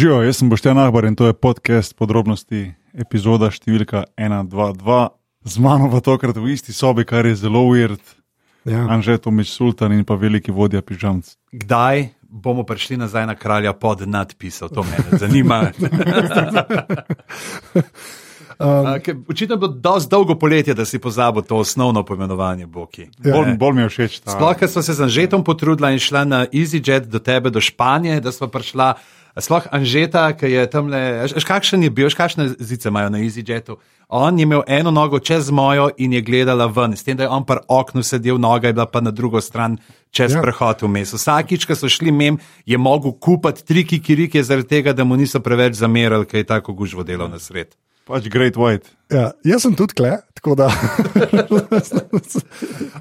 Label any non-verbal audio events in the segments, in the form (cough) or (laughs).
Živijo, jaz sem Boštjan Ahbar in to je podcast podrobnosti, epizoda številka 122. Z mano pa tokrat v isti sobi, kar je zelo uvirt. Ja. Anže Tomič Sultan in pa veliki vodja pižamc. Kdaj bomo prišli nazaj na kralja pod nadpisom? To me zanima. (laughs) (laughs) Um, Očitno bo dosti dolgo poletje, da si pozabil to osnovno poimenovanje Boki. Ja. Bolj, bolj mi je všeč ta. Sploh, ker smo se z Anžetom potrudila in šla na EasyJet do tebe, do Španije, da smo prišla. Sploh Anžeta, ki je tam le, kakšen je bil, veš, kakšne zice imajo na EasyJetu. On je imel eno nogo čez mojo in je gledala ven, s tem, da je on par oknu sedel, noga je bila pa na drugo stran čez Ja. prehod vmes. Vsakič, ko so šli mem, je mogel kupiti tri kikirike zaradi tega, da mu niso preveč zamerali, ker je tako gužvo delal na svet. Pač Great White. ja, jaz sem tudi kle, tako da.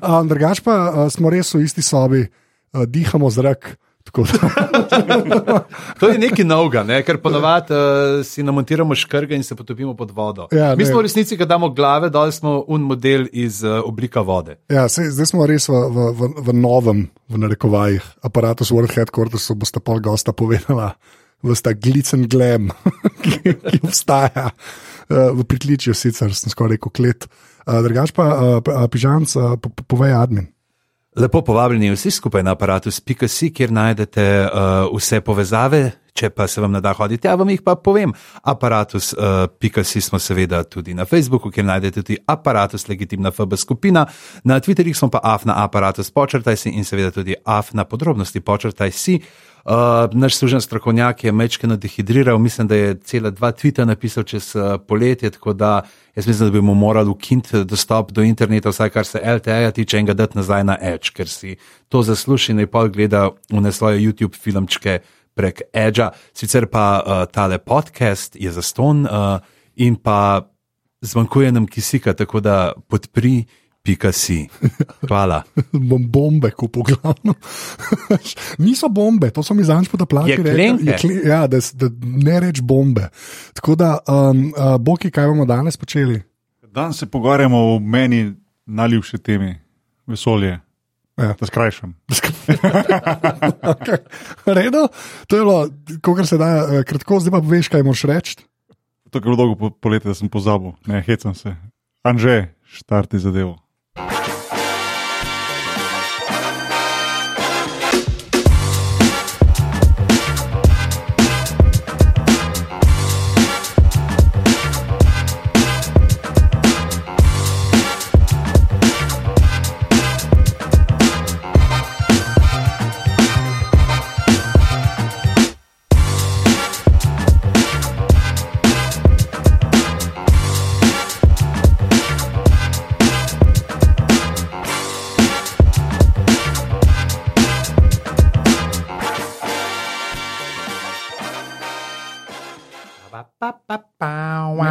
um, drugač pa uh, smo res v isti sobi, uh, dihamo zrak. tako da- To je nekaj novega, ne? ker ponovadi uh, si namontiramo škrge in se potopimo pod vodo. Ja, Mi smo v resnici, ko damo glave, dali smo un model iz uh, oblika vode. Ja, sej, zdaj smo res v, v, v, v novem, v narekovajih, aparatu World Headquarters, boste pol gosta povedala, vsta glicen glem, (laughs) ki, ki obstaja. Uh, v pritličju sicer sem skoraj rekel klet. Uh, drugač pa uh, pižamc, po, po, povej admin. Lepo povabljeni vsi skupaj na aparatus.si, kjer najdete uh, vse povezave. Če pa se vam ne da hoditi, ja, vam jih pa povem. Aparatus.si uh, smo seveda tudi na Facebooku, kjer najdete tudi aparatus, legitimna FB skupina. Na Twitterju smo pa afna aparatus, počrtaj si in seveda tudi afna podrobnosti, počrtaj si. Uh, naš služen strokovnjak je mečkeno dehidriral, mislim, da je cela dva tvita napisal čez uh, poletje, tako da jaz mislim, da bi mu morali ukiniti dostop do interneta, vsaj kar se LTE-ja tiče in ga dati nazaj na Edge, ker si to zasluži in pol gleda v svoje YouTube filmčke prek Edgea. Sicer pa uh, tale podcast je zaston uh, in pa zmanjkuje nam kisika, tako da podpri. Pika si. Hvala. (laughs) Bom bombe kupil, glavno. (laughs) Niso bombe, to so mi podaplaki. Jeklenke. Ja, da, da ne reč bombe. Tako da, um, uh, Boki, kaj bomo danes počeli? Danes se pogovarjamo o meni najljubši temi, vesolje. Ja. Da skrajšam. (laughs) okay. Redo, to je bilo, kot se da, eh, kratko, zdaj pa veš, kaj moraš reči. To je bilo dolgo po, poletje, da sem pozabil, ne hecam se. Anže, štarti zadevo.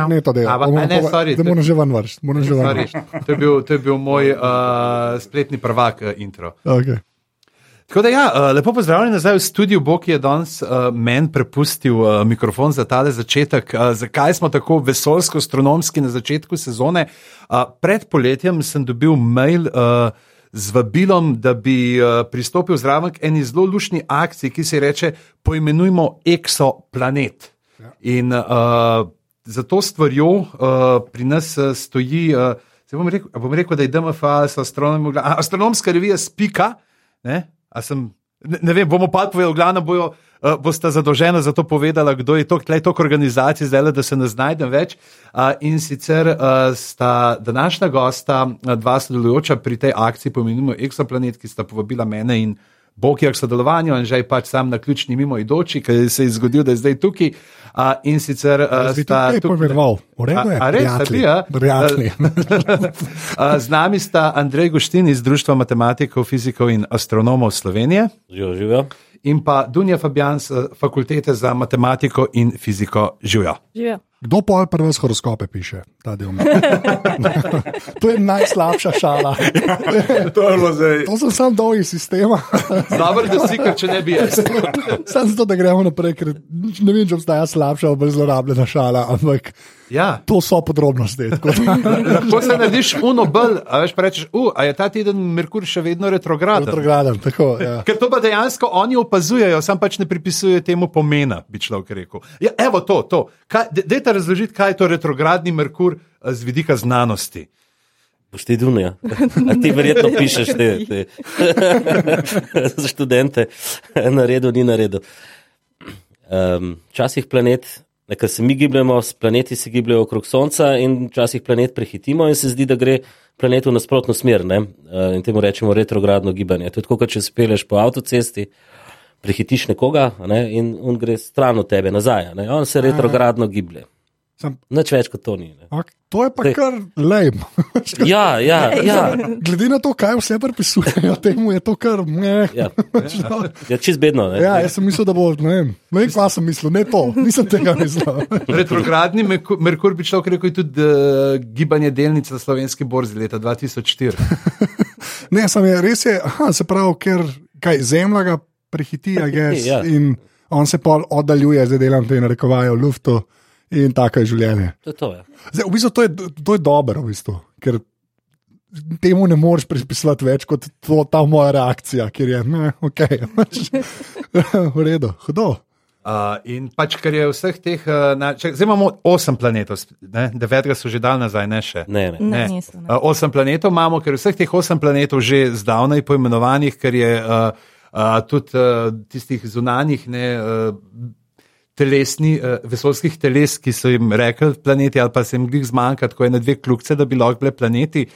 Ne, to dela. A, Bomo a ne, sorry, Da to- moram že ven vršiti. to, bil, to je bil moj uh, spletni prvak uh, intro. Okay. Tako da, ja, uh, lepo pozdravljen nazaj v studiu. Bog je danes uh, meni prepustil uh, mikrofon za tale začetek. Uh, zakaj smo tako vesolsko-astronomski na začetku sezone? Uh, pred poletjem sem dobil mail. Uh, Z vabilom, da bi uh, pristopil zraven k eni zelo lušni akciji, ki se reče: Poimenujmo eksoplanet. Ja. In uh, za to stvarjo uh, pri nas uh, stoji, uh, bom rekel, bom rekel, da je DMF, so astronomi, a, astronomska revija Spika. Ne? A sem, ne, ne vem, bomo pa povedali, glavno bojo. Uh, boste zadolženi za to povedala, kdo je to, tleh toliko organizacij, zdaj le, da se ne znajdem več. Uh, in sicer uh, sta današnja gosta, uh, dva sodelujoča pri tej akciji, pomenimo Exoplanet, ki sta povabila mene in Bokija k sodelovanju, in že je pač sam na ključni mimo idoči, ki se je zgodil, da je zdaj tukaj. Uh, in sicer Zdaj sta tukaj- povedal. V redu je. A, a res, bili, ja? Prijatelji. Uh, (laughs) Z nami sta Andrej Guštin iz Društva matematikov, fizikov in astronomov Slovenije Živijo, živijo. in pa Dunja Fabjan z Fakultete za matematiko in fiziko Živijo. Živijo. Kdo pa pri vas horoskope piše? Ta del. (laughs) to je najslabša šala. (laughs) To je. To sem sam dol iz sistema. (laughs) Dobro, da si, ker če ne bi jaz. Sam zato, da gremo naprej, ker ne vem, če obstaja slabša bolj zlorabljena šala, ampak Ja. to so podrobnosti. da- (laughs) Lahko se narediš uno bolj, a veš, rečeš, uh, a je ta teden Merkur še vedno retrograden. Retrograden, tako, ja. Ker to pa dejansko oni opazujejo, sam pač ne pripisujejo temu pomena, bi človek rekel. Ja, evo to, to. Kaj, de- dajte razložiti, kaj je to retrogradni Merkur eh, z vidika znanosti. Boš ti Dunja. A ti verjetno pišeš te, te (laughs) za študente, (laughs) na redu, ni na redu. Um, včasih planet, ker se mi gibljemo, planeti se gibljajo okrog Sonca in včasih planet prehitimo in se zdi, da gre planet v nasprotno smer. Ne? Uh, in temu rečemo retrogradno gibanje. To je tako, kot če speleš po avtocesti. Prehitiš nekoga ne, in on gre stran od tebe, nazaj. Ne, on se retrogradno giblje. Sam, Nič več kot to ni. Ne. ok, to je pa Saj- kar lame. (laughs) Ja, ja, (laughs) ja. Glede na to, kaj vse pripisujejo temu, je to kar meh. ja. (laughs) ja čist bedno. Ne. Ja, jaz sem mislil, da bo, ne vem, ne vem, kaj sem mislil, ne to, nisem tega mislil. Retrogradni Merkur, bi človek rekel, je tudi uh, gibanje delnic na slovenski borzi leta 2004. Ne, sem je res je, aha, se pravi, ker kaj, zemlja ga prehiti, a gess, Ja. in on se pa oddaljuje, zdaj delam te narekovaje v luftu in tako je življenje. To je to. Ja. Zdaj, v bistvu to je, to je dobro, v bistvu, ker temu ne moreš pripisovati več kot to, ta moja reakcija, ker je, ne, ok, (laughs) (laughs) v redu, hudo. Uh, in pač, ker je vseh teh, uh, na, čak, zdaj imamo osem planetov, ne? devetega so že dal nazaj, ne še. Ne, ne. Ne, niso, ne. Uh, osem planetov imamo, ker vseh teh osem planetov že zdavnaj poimenovanih, ker je uh, uh, tudi uh, tistih zunanjih ne, uh, telesni, uh, vesoljskih teles, ki so jim rekli planeti, ali pa se jim glih zmanjka, tako je na dve kljukce, da bi lahko bile planeti.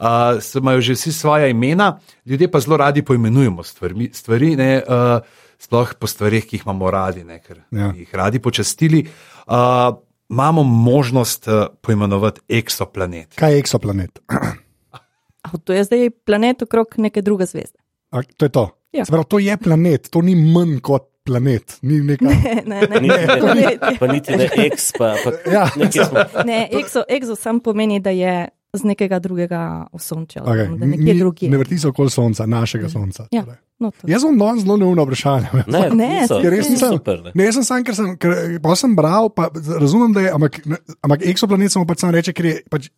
Uh, so- imajo že vsi svoje imena, ljudje pa zelo radi poimenujemo stvari, stvari ne, uh, sploh po stvarih, ki jih imamo radi, ne, ker Ja. jih radi počastili. Uh, imamo možnost uh, poimenovati eksoplanet. Kaj je eksoplanet? (clears throat) A To je zdaj planet okrog neke druge zvezde. A, to je to. Ja. Se Pravi, to je planet, to ni manj kot planet. Ni neka, (laughs) Ne, ne, ne. Ni, To ne, je- pa niti ne (laughs) X, pa, pa Ja. nekje smo. ne exo, exo sam pomeni, da je z nekega drugega osončja, okay. okay. da nekje drugje. ne vrti se okoli sonca, našega sonca. Ja. torej. No, to. Jaz sem danes zelo neumno vprašanje. Ne, Ne, niso. saj Ker res ne. nisem. Super, ne. Ne, jaz sem sam, ker sem, ker, pa sem bral, pa razumem, da je, ampak, ne, ampak eksoplanet samo pač sam reče, ker je pač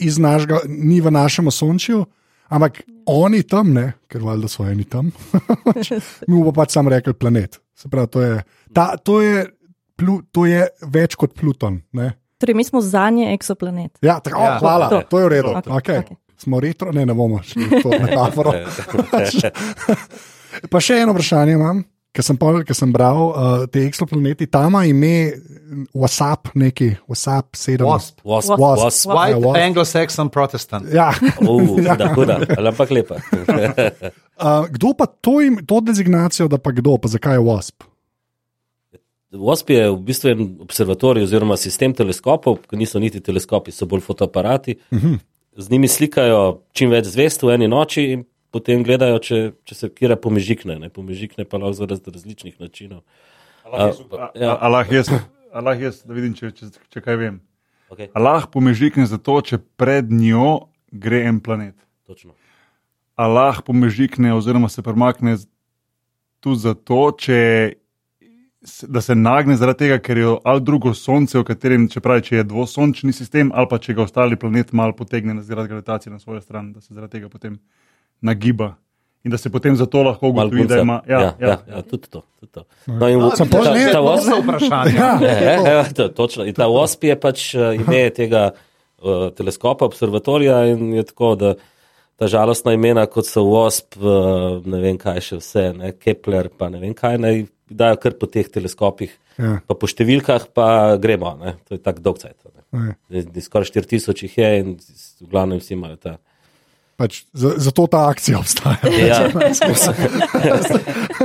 iz našega, ni v našem osončju, ampak oni tam, ne, ker valjda so eni tam, (laughs) mi bomo pač sam rekli planet. Se pravi, to je, ta, to je, plu, to je več kot Pluton. Ne? Torej, mi smo zanje eksoplanet. Ja, tako, Ja. ja, hvala, To. to je v redu. Okej, Okay. okej. Smo retro, ne, ne bomo šli v to (laughs) metaforo. pa še eno vprašanje imam, ker sem, pol, ker sem bral uh, te eksoplaneti, tam ima ime WhatsApp, neki WhatsApp 7. Wasp. Wasp, Wasp. wasp. Ja, White wasp. Anglo-Saxon Protestant. Ja. Uh, huda, huda, ali ampak lepa. (laughs) Uh, kdo pa to, im, to dezignacijo, da pa kdo, pa zakaj je WASP? Wasp je v bistvu en observatorij oziroma sistem teleskopov, ki niso niti teleskopi, so bolj fotoaparati. Uh -huh. Z njimi slikajo čim več zvest v eni noči in potem gledajo, če, če se kira pomežikne. Ne? Pomežikne pa lahko zaradi različnih načinov. A, ja, Allah jaz, Allah jaz, da vidim, če, če, če kaj vem. okay, Allah pomežikne zato, če pred njo gre en planet. točno. Allah pomežikne oziroma se premakne tudi zato, če, da se nagne zaradi tega, ker je ali drugo sonce, v katerem, če pravi, če je dvosončni sistem, ali pa če ga ostali planet malo potegne zaradi gravitacije na svojo stran, da se zaradi tega potem nagiba. In da se potem zato lahko Malo ugotovi, da ima. ja, ja, ja, tudi to. Tudi to. No, in Sem ta, pol- ne, ta, ta To wasp, so vprašanja. Ja, Ja, ja, to, točno. In ta WASP je pač uh, ime tega uh, teleskopa, observatorija in je tako, da ta žalostna imena, kot so WASP, uh, ne vem kaj še vse, ne, Kepler, pa ne vem kaj, naj dajo kar po teh teleskopih, Ja. pa po številkah pa gremo, ne. to je tako dolgcajt. Ja. Skoraj 4000 jih je in v glavnem vsi imajo ta. Pač, za- zato ta akcija obstaja. Ja,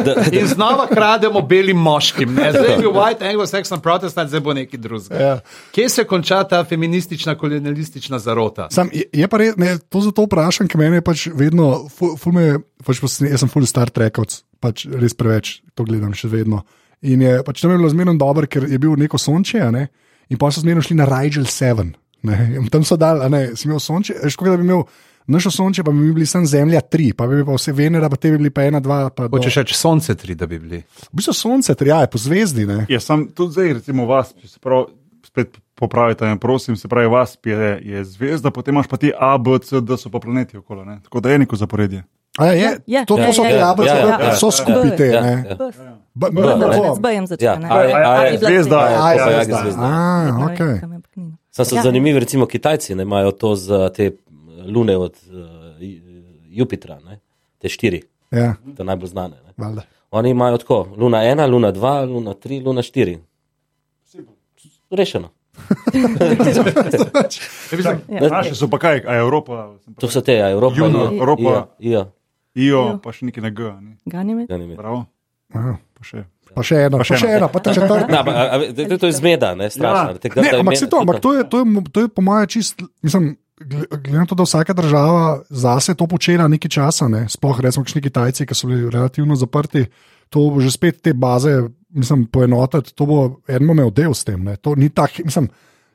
da, In znova krademo belim moškim. Ne? Zdaj je bil White Anglo-Saxon Protestant, zdaj bo neki drugega. Ja. Kje se konča ta feministična, kolonialistična zarota? Sam, je, je pa res, ne, to zato vprašam, ker meni je pač vedno, ful, ful me, pač jaz sem full Star Trekovc, pač res preveč to gledam še vedno. In je pač tam je bilo zmerno dobro, ker je bil neko sončje, a ne? in pa so zmerno šli na Rigel 7. Ne, in tam so dal, a ne, si imel sonče, kako da bi imel. Naše sonče pa bi bili samo Zemlja 3, pa bi pa vse Venera, pa te bi bili pa 1, 2. Pa do- Hočeš reči sonce tri, da bi bili. V bistvu sonce, tri, ja, je po zvezdi. Ne. Ja, sam tudi zdaj, recimo, vas, če se prav, spet popravite, ne, prosim, se pravi, vas je, je zvezda, potem imaš pa ti A, B, C, D, so pa planeti okoli. Ne? Tako da je neko zaporedje. A, je, Ja, je. to, to Ja, so ja, te ja. jabolke, Ja, ja, ja, so ja, skupaj ja. te. Ja, ne. ja. B- b- B, b- ne. Z B-jem Ja, začne. ne? a je- a je A bi bila zvezda, zvezda. A, je Ja, zvezda. zvezda. A, Ja, okej. kam je poknina. Sam so Ja. zanimivi, recimo Kitajci ne, imajo to za te lune od uh, Jupitra, ne? te štiri, Ja, te najbolj znane. Oni imajo tako, luna ena, luna dva, luna tri, luna štiri. Rešeno. (laughs) Ja. Naše so pa kaj, a Evropa, To so te, ja, Evropa, Juno, Ija, Evropa. Ija, IO, Ja. pa še nekaj na G. Ne? Ganime. ja, ne vem. Bravo, Aha. pa še. Pa še eno, pa še še eno. eno, pa ta četrta. Na, a, a, a, to je zmeda, ne, strašno. Ja. Ne, je ampak, se to, ampak to, je, to, je, to je po mojem čist. Mislim, glede na to, da vsaka država zase to počela nekaj časa, ne, sploh recimo kakšni Kitajci, ki so bili relativno zaprti, to bo že spet te baze, mislim, poenotiti, to bo eno imel del s tem. Ne. To ni tak, mislim,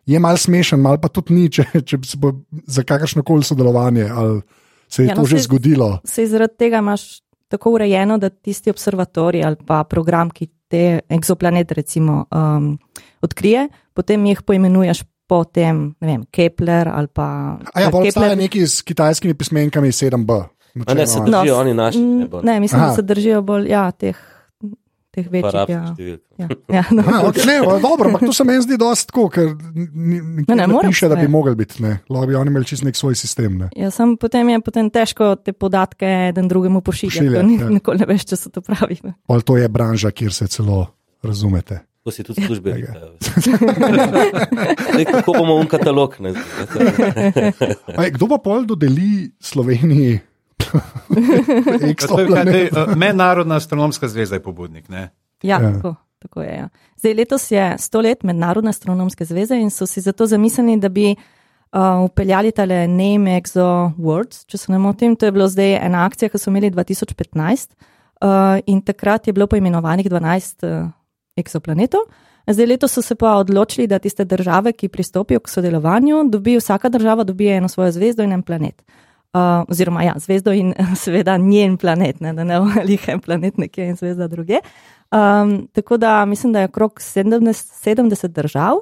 je mal smešen, mal pa tudi ni, če, če se bo za kakršno koli sodelovanje ali se je Ja, no, to že saj- zgodilo. Se zaradi tega imaš tako urejeno, da tisti observatorij ali pa program, ki te egzoplanete recimo um, odkrije, potem jih poimenuješ po tem, ne vem, Kepler ali pa. A ja, pa obstaja Kepler- nekaj s kitajskimi pismenkami 7B. A ne, se držijo oni naši. Ne, ne, mislim, Aha. da se držijo bolj ja, teh, teh večjih. Ja. Ja, ja, no. Ja, okay, ne, no, dobro, ampak to se meni zdi dosti tako, ker ni- ni- Ne, ne, ne piše, da bi mogli biti. ne. Lahko bi oni imeli čist nek svoj sistem. Ne. Ja, sam potem je potem težko te podatke en drugemu pošiljati. Pošiljati, Pošiljati, ja. ja. Nikoli ne veš, če so to pravi. Ali to je branža, kjer se celo razumete. To si tudi službe rikajo. Zdaj, Kako bomo un katalog? Ne, Aj, kdo pa pol dodeli Sloveniji (laughs) Mednarodna astronomska zveza je pobudnik. Ne? Ja, Ja. ja. Tako, tako je. Ja. Zdaj, letos je sto let Mednarodne astronomske zveze in so si zato zamislili, da bi uh, upeljali tale Name Exo Words, če se ne motim. To je bilo zdaj ena akcija, ki so imeli 2015 uh, in takrat je bilo poimenovanih 12 uh, eksoplanetov. Zdaj, letos so se pa odločili, da tiste države, ki pristopijo k sodelovanju, dobijo vsaka država dobi eno svojo zvezdo in en planet. Uh, oziroma, ja, zvezdo in (laughs) seveda njen planet, ne, da ne ali (laughs) en planet nekje in zvezda druge. Um, tako da mislim, da je okrog 70, 70 držav,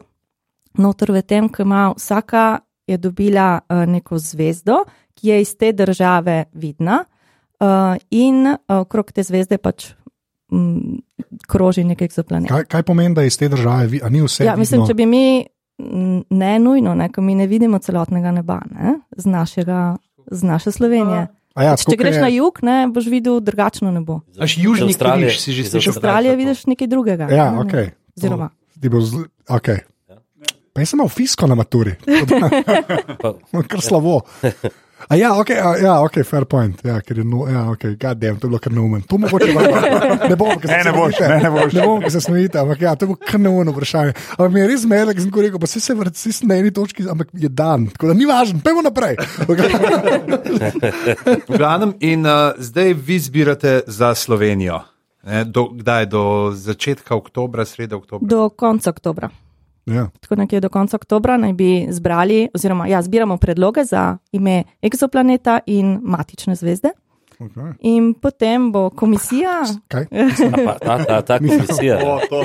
notor v tem, ki ima vsaka je dobila uh, neko zvezdo, ki je iz te države vidna, uh, in uh, okrog te zvezde pač kroži nek egzoplanet. Kaj, kaj pomeni, da je iz te države, vi- a ni vse? Ja, mislim, vidno? če bi mi, m, ne nujno, ne, ko mi ne vidimo celotnega neba, ne, z, našega, z naše Slovenije. A ja, Če greš na jug, ne, boš videl drugačno nebo. Až južni križ si že slišal. Iz Avstralije vidiš nekaj drugega. Ja, ne, ok. ne. Oziroma, Ti bo zl... okay. Pa jaz sem imel fisko na maturi, (laughs) kar slabo. (laughs) A ja, ok, a, ja, ok, fair point. Ja, ker je no, ja, ok, goddamn, to je bilo kar neumen. To mogoče (laughs) vam- ne bom, ker se Ne, ne boš, smejite. ne, ne boš. Ne bom, ker se smejite, ampak ja, to je bilo kar neumen vprašanje. Ampak mi je res zmedel, ker sem ko rekel, pa si se vrti na eni točki, ampak je dan, tako da ni važno, pojmo naprej. Okay. V glavnem, in uh, zdaj vi zbirate za Slovenijo. Ne, do, kdaj do začetka oktobra, sreda oktobra? do konca oktobra. Ja. Tako nekje do konca oktobra naj bi zbrali, oziroma ja, zbiramo predloge za ime eksoplaneta in matične zvezde. Okay. In potem bo komisija, Kaj? (laughs) pa, ta, ta, ta komisija. O, to,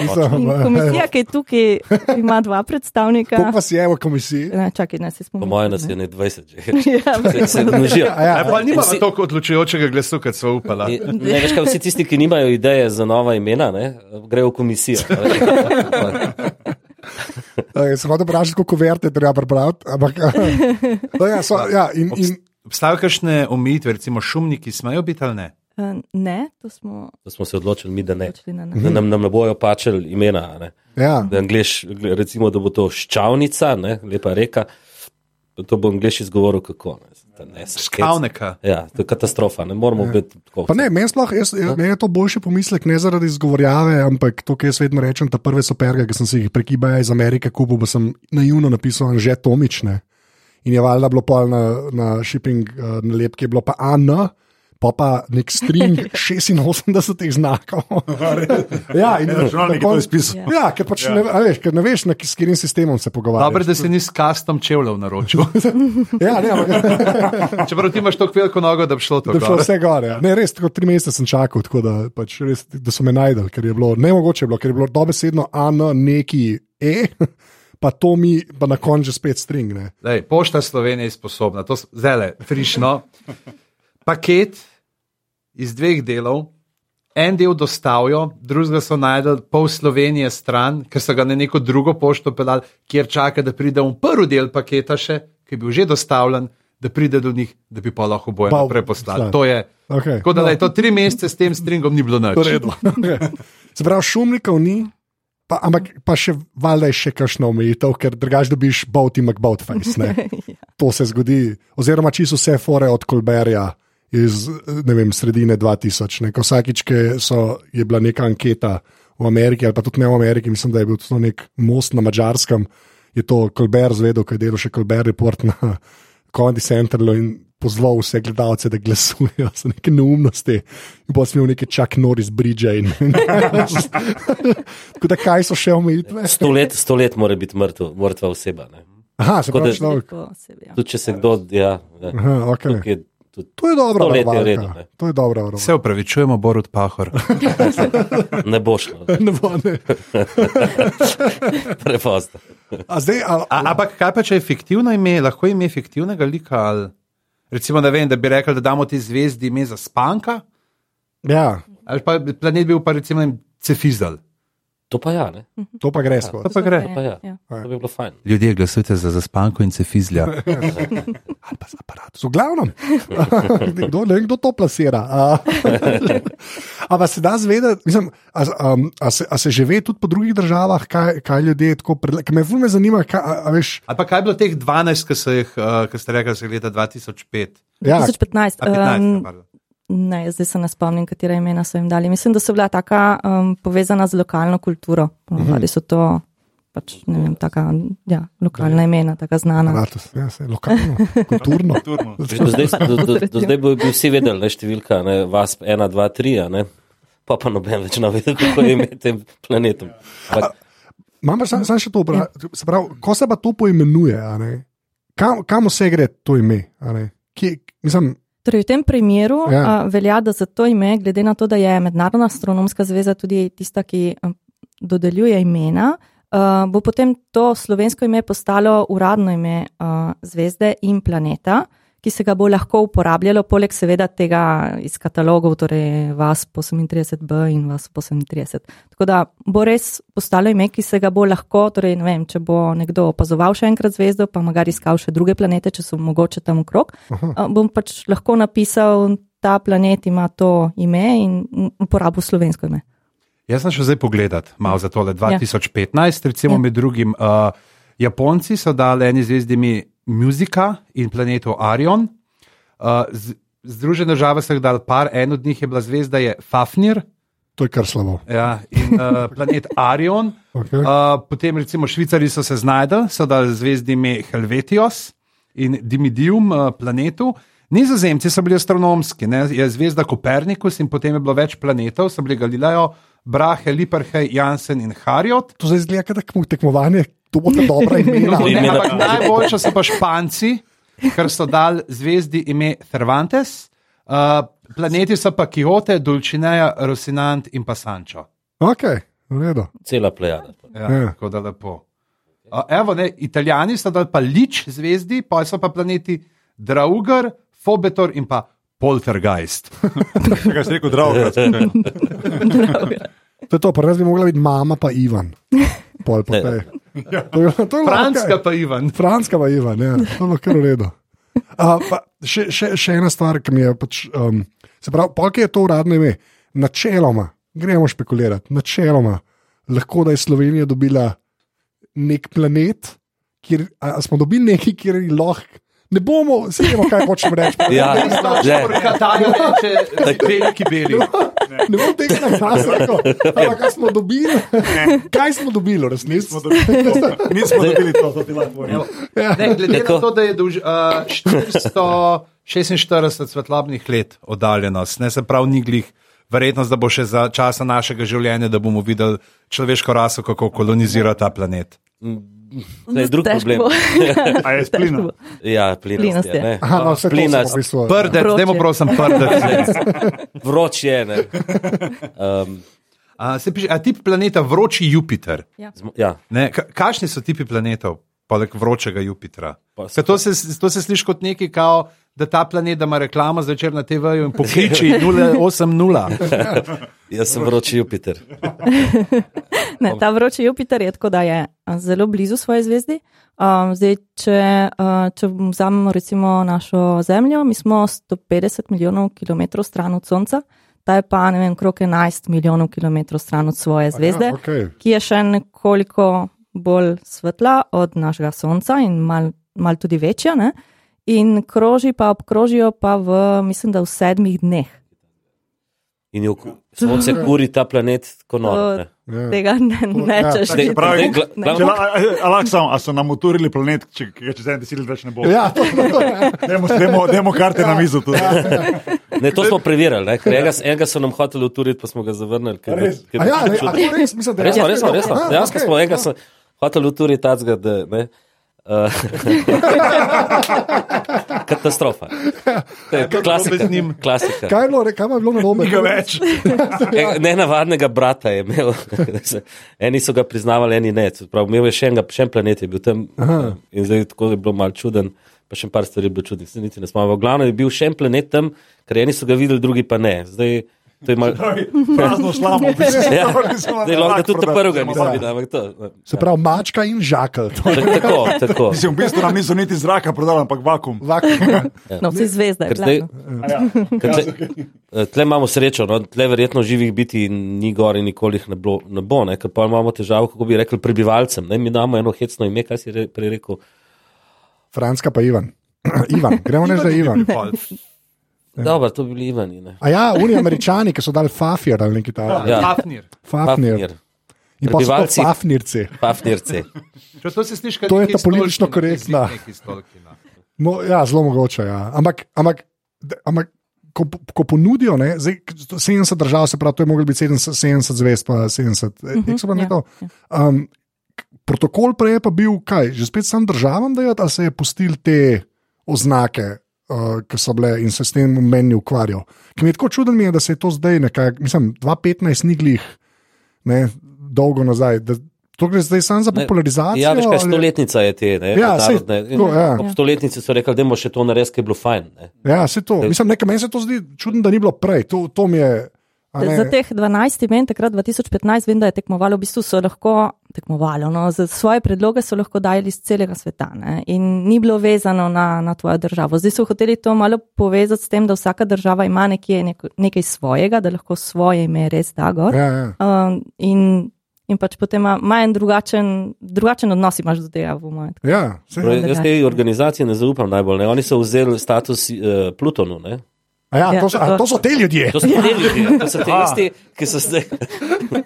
komisija, ki je tukaj, (laughs) ima dva predstavnika. Koliko vas je v komisiji? Ne, čakaj, ne se Po spomnim. mojem nas je ne 20 že. (laughs) Ja, Se, se množijo. Ja, E, pa nima Vsi- toliko odločujočega glasu, kot so upala. In- Ne, veš, kaj, vsi tisti, ki nimajo ideje za nova imena, ne, grejo v komisijo. Uh, (laughs) sem hotel vprašati, koliko verte treba prebrati. Ampak, uh, (laughs) ja, so, ja, in, in, Obstajajo kakšne omejitve, recimo šumniki smejo biti ali ne? Eh, Ne, to smo Da smo se odločili mi, da ne. odločili Da nam, nam ne bojo pačali imena. a Ne. ja, Da angliš, recimo, da bo to ščavnica, ne, lepa reka. To bo angliš izgovoril kako. Ne, Da ne, se skec. Kavneka. Ja, to je katastrofa, ne moramo biti tako. Pa ne, meni sploh, jaz, jaz, meni je to boljši pomislek, ne zaradi izgovorjave, ampak to, kar jaz vedno rečem, ta prve superge, ki sem si jih prek eBaya iz Amerike kupil, pa sem naivno napisal že Tomične. In je valjda bilo pol na, na shipping uh, nalepki, je bilo pa AN, pa pa nek string (laughs) 86 znakov. (laughs) ja, in Računalnik je to izpisal. Ja, ker pač ne, a veš, ker ne veš, na, s katerim sistemom se pogovarjaš. Dobro, da si nisi s kastom čevljev naročil. (laughs) Ja, ne, ampak, Čeprav ti imaš tako veliko nogo, da bi šlo to. da je šlo gor. vse gore. ja. Ne, res, tako tri mesece sem čakal, tako da, pač, res, da so me najdel, ker je bilo nemogoče, je bilo, ker je bilo dobesedno A, N, neki E, pa to mi, pa na koncu že spet string. Ne. Lej, pošta Slovenije je sposobna, to zelo frišno. Paket iz dveh delov, en del dostavijo, drugega so najdel pol Slovenije stran, ker so ga na neko drugo pošto pelali, kjer čaka, da pride v prvi del paketa še, ki je bil že dostavljen, da pride do njih, da bi pa lahko boje Pa naprej poslali. poslali. To je. Okay. Tako da lej, to tri mesece s tem stringom ni bilo nič. Redu. (laughs) Se pravi, šumnikov ni, pa, ampak pa še valjda je še kakšna omejitev, ker drugač dobiš bout in McBout face. Ne? (laughs) To se zgodi, oziroma čisto vse fore od Kolberja iz ne vem, sredine 2000. Ne? Ko Vsakič, ki so, je bila neka anketa v Ameriki, ali pa tudi ne v Ameriki, mislim, da je bil to nek most na Mačarskem, je to Kolber zvedel, kaj je delal še Kolber report na (laughs) Comedy Centralu in pozval vse gledalce, da glasujejo za neke neumnosti. In pa smo imeli neke čak Norris Bridge. In, (laughs) Tako da kaj so še omejitve? Sto let, sto let mora biti mrtv, mrtva oseba. Ne? Aha, se pravi da- človek. Po osebi, ja. Tudi če se kdo. Ja, ja. Aha, okay. Tukaj je tudi To je dobra Sto let je redu, ne. To je dobra varovalka. Se upravičujemo, Borut Pahor. (laughs) ne bo šlo, Ne bo, ne. (laughs) prepozno. A zdaj, a, A, ampak kaj pa če je fiktivno ime, lahko ime fiktivnega lika? Ali, recimo, da, vem, da bi rekli, da damo ti zvezdi ime za spanka, ja, ali pa bi planet bil pa recimo ne vem, Cefizal. To pa ja, ne? to pa gre skozi. To pa gre. Pa ja. Ja. To bi bilo fajn. Ljudje glasujte za zaspanko in Cefizlja. (laughs) Ali pa z aparatom. V glavnem, (laughs) kdo, ne vem, kdo to plasira. A, (laughs) a se da zvedeti, mislim, a, a, a, se, a se že ve tudi po drugih državah, kaj, kaj ljudje tako predlagajo. Me fulme zanima, kaj, a, a veš. Ali pa kaj je bilo teh 12, ki, so jih, ki ste rekli, da so leta 2005? Ja, 2015. A 15, Um. Ne, zdaj se ne spomnim, katera imena so jim dali. Mislim, da so bila taka um, povezana z lokalno kulturo. Ali so to pač, ne vem, taka ja, lokalna imena, taka znana. aparatus, ja, se, lokalno, (laughs) kulturno. Turno. Do zdaj, do, do, do zdaj bi bi vsi vedeli, da je številka ne, VASP 1, 2, 3, a ne? pa pa noben več ne ve, kako je ime tem planetom. Ampak, Imam pa samo sam še to vprašanje. Se pravi, ko se pa to poimenuje, a ne, kam, kam vse gre to ime? a ne? Kje, mislim, Torej, v tem primeru Ja. uh, velja, da za to ime, glede na to, da je Mednarodna astronomska zveza tudi tista, ki dodeljuje imena, uh, bo potem to slovensko ime postalo uradno ime uh, zvezde in planeta, ki se ga bo lahko uporabljalo, poleg seveda tega iz katalogov, torej VASP 38b in VASP 38. Tako da bo res postalo ime, ki se ga bo lahko, torej ne vem, če bo nekdo opazoval še enkrat zvezdo, pa magari iskal še druge planete, če so mogoče tam okrog, uh, bom pač lahko napisal, ta planet ima to ime in uporabil slovensko ime. Jaz sem šel zdaj pogledat, malo za tole 2015, recimo Ja. med drugim. Uh, Japonci so dali eni zvezdi Musika in planetu Arion. Uh, z, Združene države so jih dali par, en od njih je bila zvezda je Fafnir to je kar slabo. ja, in uh, (laughs) planet Arion. Okay. Uh, potem recimo Švicari so se znašli, so dali zvezdi ime Helvetios in Dimidium uh, planetu. Nizozemci so bili astronomski, ne? je zvezda Kopernikus in potem je bilo več planetov, so bili Galileo, Brahe, Liperhej, Jansen in Harjot. To zdaj zgleda kot tekmo- tekmovanje, to bo ta dobra imena. To Ne, ampak na- najboljša so pa Španci, ker so dali zvezdi ime Cervantes, uh, planeti so pa Kyoto, Dulcineja, Rosinant in pa Sancho. Ok, v redu. cela plejada. Ja, Ja. Tako da lepo. Uh, evo, ne, Italijani so dali pa lič zvezdi, pa so pa planeti Draugar, Fobetor in pa Poltergeist. (laughs) Kaj si rekel, drago? (laughs) To je to, pa res bi mogla biti mama, pa Ivan. Pol po Ne. Je Franska pa Ivan. Franska pa Ivan, ja, to je lahko v redu. Uh, še, še, še ena stvar, ki mi je pač. Um, se pravi, polk je to uradno ime. Načeloma, gremo špekulirati, načeloma lahko da je Slovenija dobila nek planet, kjer a, a smo dobili nekaj, kjer je lahko Ne bomo, vsi vemo, kaj hočemo reči. (laughs) Ja, že. Katarju reče, veliki beli. Ne bom tega na glas rekel. Ampak kaj smo dobili? Kaj smo dobili, v resnici? Nismo dobili to, nismo dobili to, to ti lahko povem. Ja. Ne, glede Tako. na to, da je dolž, uh, 446 svetlobnih let oddaljenost, ne se pravi, ni glih. Verjetnost, da bo še za časa našega življenja, da bomo videli človeško raso, kako kolonizira ta planet. To je drug problem. (laughs) A je splina? Ja, Plinast je. je. ne. Aha, no, smo v bistvu. Prdec, dajmo prosim prdec. (laughs) Vroč je. ne. (laughs) Um, A, se piše, a tip planeta vroči Jupiter. zmo- ja. Ne, ka- kakšni so tipi planetov, poleg vročega Jupitra? Pa Ker to, se, to se sliši kot nekaj, kao, da ta planet da ima reklama zvečer na TV-ju in pokliči (laughs) 080. (laughs) Jaz sem vroči Jupiter. (laughs) Ne, ta vroči Jupiter je tako, da je a, zelo blizu svoje zvezdi. Um, zdaj, če, uh, če vzamemo recimo našo Zemljo, mi smo 150 milijonov kilometrov stran od Sonca, ta je pa ne vem, krok 11 milijonov kilometrov stran od svoje zvezde, Ja, okay. ki je še nekoliko bolj svetla od našega Sonca in mal, mal tudi večja. Ne? In kroži pa obkrožijo pa v, mislim, da v sedmih dneh. In jo ku- sonce kuri ta planet kot noro. ne. Ja. Tega ne, ne Ja. češ. Pravi- gla- Ne. Če, glavno- la- a- a lahko samo, a so nam uturili planet, če ga čez en deset let več ne bo. Ja, to, to, to, ja. Dajmo karte na mizo tudi. Ne, to smo preverili. ne, ker Enega, enega so nam hoteli uturiti, pa smo ga zavrnili. ker- Res? ker- A ja, ne, a to res, mislim, da Resno, resno, resno. Aha, Dejansko okej. smo enega so hoteli uturiti tacga, da ne. Uh, (laughs) katastrofa. To je klasika. klasika. Kaj je bilo, kaj je bilo na robe? Tega več. (laughs) E, Nenavadnega brata je imel. (laughs) eni so ga priznavali, eni ne. Se Prav, imel je še, enega, še en planet, je bil tam. Aha. In zdaj tako je bilo malo čuden, pa še par stvari je bilo čudnih. Se niti ne smemo. V glavnem je bil še en planet tam, ker eni so ga videli, drugi pa ne. Zdaj, to je malo. (laughs) Prazno slamo. v bistvu. Ja, zdaj lahko tudi prvega lak. videl, ampak to. Se pravi, mačka in žakelj. Je (laughs) Tako, tako. (laughs) Mislim, v bistvu nam niso niti zraka prodali, ampak vakum. vakuum. No, vsi zvezde. Zdaj, ker tle, eh, tle imamo srečo, no, tle verjetno živih biti ni gor in nikoli jih ne bo, ne bo ne, ker pa imamo težavo, kako bi rekli, prebivalcem. Ne, mi imamo eno hecno ime, kaj si re, prej rekel. Franska pa Ivan. (clears throat) Ivan, gremo da je Ivan. Ja. Dobro, to bi bili Ivani. Ne. A ja, oni američani, ki so dali Fafir ali nekaj takega. Ja. Hafnir. Fafnir. Pafnir, In pa so to Fafnirci. Pafnirci. Če to se sliši, To je ta politično korektna. No, ja, zelo mogoče. Ja. Ampak, ampak, ampak ko, ko ponudijo, ne, zdaj, k- 70 držav, se pravi, to je moglo biti 70, 70 zvezd, pa 70. Uh -huh, ja, um, k- protokol prej je pa bil kaj, že spet sam državam dajati, ali se je pustil te oznake. Uh, ki so bile in se s tem meni ukvarjal. Ki mi je tako čuden, mi je, da se je to zdaj, nekaj, mislim, 2015 ni glih, ne, dolgo nazaj. Da, to gre zdaj samo za Ne, popularizacijo. Ja, veš kaj, stoletnica je te. Ne, Ja, sej, tako, ja. Ob stoletnici so rekli, da je še to narediti, ker je bilo fajn. Ne. Ja, se to. Mislim, nekaj meni se to zdi čudno, da ni bilo prej. To, to mi je. Za teh 12 imen, takrat 2015, vem, da je tekmovalo, v bistvu so lahko tekmovalo. No, za svoje predloge so lahko dajali iz celega sveta ne, in ni bilo vezano na, na tvojo državo. Zdaj so hoteli to malo povezati s tem, da vsaka država ima nekje, neko, nekaj svojega, da lahko svoje ime res da gor. Ja, ja. Um, in, in pač potem ima, ima en drugačen, drugačen odnos imaš do tega, mojem. ja sej. Torej, Jaz tej organizaciji ne zaupam najbolj. Ne. Oni so vzeli status uh, Plutonu. Ne. A ja, Ja, to, so, a, to so te ljudje. To so te ljudje, to so te (laughs) isti, ki so zdaj.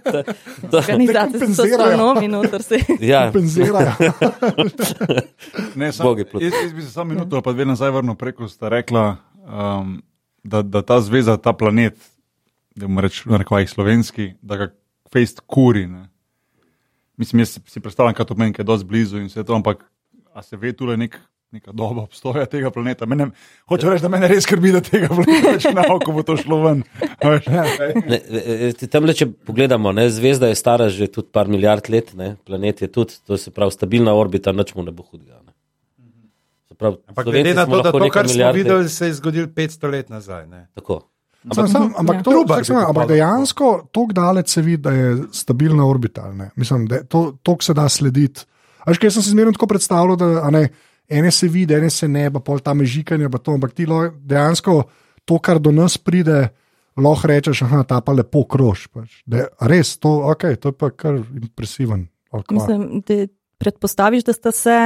(laughs) Organizacije so kompenzirajo. astronomi, noter se. ja, Kompenzirajo. (laughs) Ne, sam, Bogi Pluton. jaz, jaz bi se samo minuto ali pa dve nazaj vrnil preko, sta rekla, um, da, da ta zveza, ta planet, da bomo reči, na rekvajih slovenski, da ga fejst kuri. Ne. Mislim, jaz si, predstavljam, kaj to pomeni, ker je dosti blizu in vse to, ampak a se ve tule nek, neka doba obstoja tega planeta. Mene, hočem reči, da me res skrbi, da tega planeta več ne bo, ko bo to šlo ven. Ne, e, e, tam le, če pogledamo, ne, zvezda je stara že tudi par milijard let, ne, planet je tudi, to se pravi, stabilna orbita, nič mu ne bo hudega. Ne. Se Pravi, Ampak glede na to, da lahko to, kar smo milijard let- videli, se je zgodilo 500 let nazaj. Ne? Tako. Sam, sam, ampak, Ja. to, Trubar sem, ampak dejansko tako daleč se vidi, da je stabilna orbita. ali ne. Mislim, da to, to se da slediti. A Veš, kaj sem si zmerno tako predstavljal, da ne, ene se vidi, ene se ne, pa pol tam žikanje, pa to, ampak ti dejansko to, kar do nas pride, lahko rečeš, da ta pa lepo krož. Pač. Da, a res, to, okay, to je pa kar impresiven. Mislim, da predpostaviš, da sta se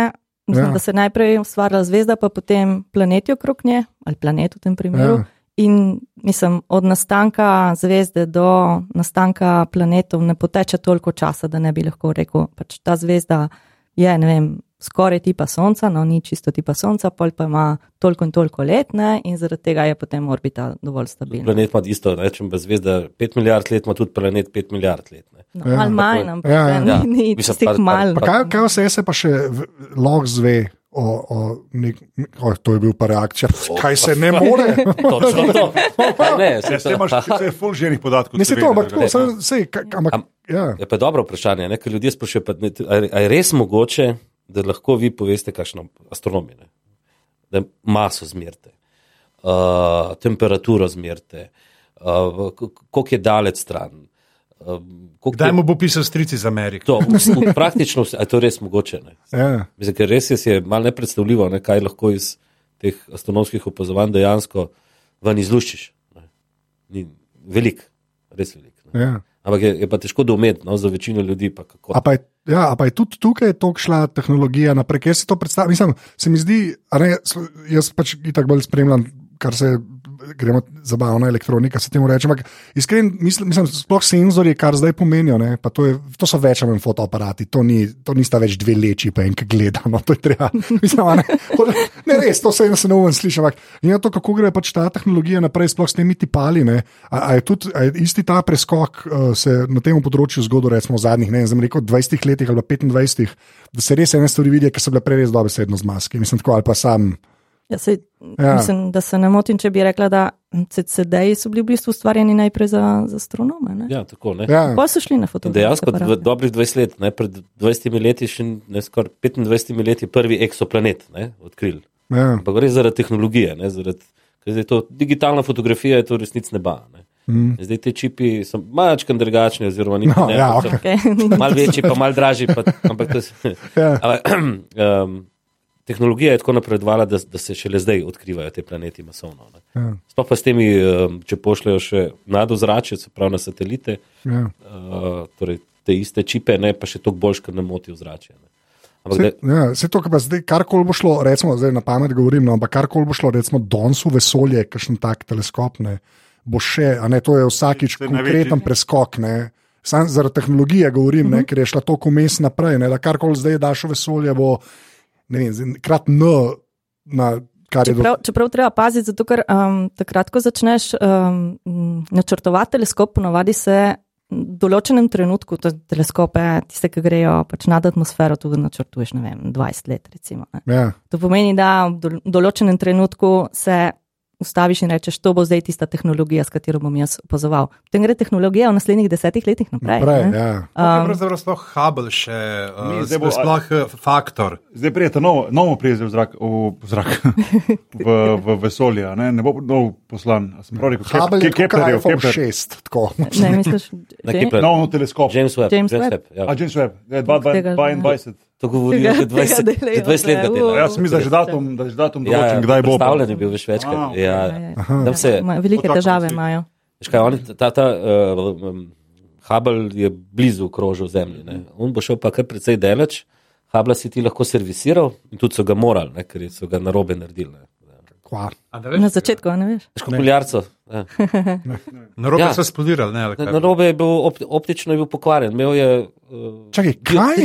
Mislim, Ja. da se je najprej ustvarila zvezda, pa potem planeti okrog nje, ali planet v tem primeru. Ja. In mislim, od nastanka zvezde do nastanka planetov ne poteče toliko časa, da ne bi lahko rekel, pač ta zvezda je, ne vem, skoraj tipa Sonca, no ni čisto tipa Sonca, pol pa ima toliko in toliko let, ne, in zaradi tega je potem orbita dovolj stabilna. Planet ima isto, rečem, brez zvezda 5 milijard let, ima tudi planet 5 milijard let. Ne. No, Ja. malo manj, ampak Ja, ja. ni, Ja. ni Mislim, tistih mal. pa- Kaj, kaj vse se pa še lahko zve? O, o nek, o, to je bil pa reakcija. Kaj se ne more? (laughs) Točno to. Ne, Ja, se se imaš vse full ženih podatkov. Ne se to, ampak saj- saj, ka- ampak, Am- ja. Je pa dobro vprašanje, ne? ker ljudje sprašujejo, pa ne, a, je- a je res mogoče, da lahko vi poveste, kakšno astronomi, ne? da maso zmerite, uh, temperaturo zmerite, uh, koliko je daleč stran. Uh, koliko Kdaj je- mu bo pisal stric iz Amerike? to, v, v, (laughs) praktično vse, a je to res mogoče. Ne? Ja. Mislim, ker res je, je malo nepredstavljivo, ne, kaj lahko iz teh astronomskih opazovanj dejansko ven izluščiš. Ne. Ni velik, res velik. Ne. Ja. Ampak je, je pa težko doumeti, no, za večino ljudi. Pa kako. A pa, je, ja, a pa je tudi tukaj tako šla tehnologija naprej, ker si to predstavljam. Mislim, se mi zdi, ne, jaz pač tako bolj spremljam, kar se gremo zabavna elektronika, se temu reče. Ampak iskreno, mislim, mislim, sploh senzori, kar zdaj pomenijo, ne, to, je, to so več ali manj fotoaparati, to, ni, to nista več dve leči, pa enkrat gleda. No, treba. (laughs) Mislim, ne, ne, res, to se eno ne sliši. Ampak in to, kako gre pač ta tehnologija naprej, sploh s temi tipali. Ne, a, a je tudi a je isti ta preskok uh, se na tem področju zgodil, recimo v zadnjih, ne vem, rekel 20 letih ali pa 25, da se res ene stvari vidijo, ki so bile prej res dobesedno z maske. Mislim, tako ali pa sam. Ja, sej, Ja. ja. Mislim, da se ne motim, če bi rekla, da CD-ji so bili v bistvu ustvarjeni najprej za, za astronome. Ne? Ja, tako, ne. Ja, Pol so šli na In fotografije. Dejansko v dobrih 20 let, ne, pred 20 leti, še ne skoraj 25 leti, prvi eksoplanet ne, odkrili. ja, Ampak gre zaradi tehnologije, ne, zaradi, ker zdaj to digitalna fotografija je to resnic neba. Ne. mm. Zdaj ti čipi so malčkan drugačni, oziroma ni No, ja, so okej. (laughs) Okay. malo večji, pa malo dražji. Pa, ampak to, se- ja. (clears throat) ampak, (clears throat) um, tehnologija je tako napredovala, da, da se šele zdaj odkrivajo te planeti masovno. Ne. Ja, Sploh pa s temi, um, če pošljajo še nadozračje, se pravi na satelite, ja. uh, torej te iste čipe, ne pa še toliko bolj, ker ne moti vzračje. Ne. Ampak Se, da, ja, se to, kar pa zdaj, karkoli bo šlo, recimo, zdaj na pamet govorim, no, ampak karkoli bo šlo, recimo, danes v vesolje, kakšen tak teleskop, ne, bo še, a ne, to je vsakič konkreten preskok, ne. Sam zaradi tehnologije govorim, uh -huh. ne, ker je šla to kumes naprej, ne, da karkoli zdaj daš v vesolje, bo, vem, krat N, na kar je do, Čeprav, čeprav treba paziti, zato ker um, takrat, ko začneš um, načrtovati teleskop, ponovadi se v določenem trenutku, to je teleskope, tiste, ki grejo pač nad atmosfero, tudi načrtuješ, ne vem, 20 let. Recimo, ne. ja, to pomeni, da v dol- določenem trenutku se ustaviš in rečeš, to bo zdaj tista tehnologija, s katero bom jaz opazoval. Potem gre tehnologija v naslednjih desetih letih naprej. naprej, ne. ja. Um, Pravzaprav sploh Hubble še, Ni, uh, zdaj bo- sploh uh, faktor. Zdaj prijete novo, novo prijeze v zrak, v, (laughs) v, zrak v, v vesolje, a ne? ne bo nov poslan. A sem prav rekel, Kep- Hubble je Ke- kot Keplerjev, iPhone Kepler. 6, tako. Ne, misliš, na že? Kepler, Nov teleskop. James Webb, James Webb. ja. A James Webb, je Tega- 22. to govorijo Tega- že 20, tega delajo, že 20 let. delajo. uh. Ja, sem mislil, da je že datum, da je že datum Ja, določen, kdaj bo. Predstavljen je bil več večkrat. A, Ja, Ja, ja. Se, Ma- Velike težave si- imajo. kaj, oni, ta, ta uh, um, Hubble je blizu krožil Zemlji. Ne. On bo šel pa kar precej daleč. Hubble si ti lahko servisiral in tudi so ga morali, ne, ker so ga narobe naredili. Ne. Kva. Na začetku, ne veš. Kuljarco. Ja. Narobe Ja. so spolirali, ne? ali kaj? Narobe je bil, opt, optično je bil pokvarjen. Imel je uh, Čakaj, kaj?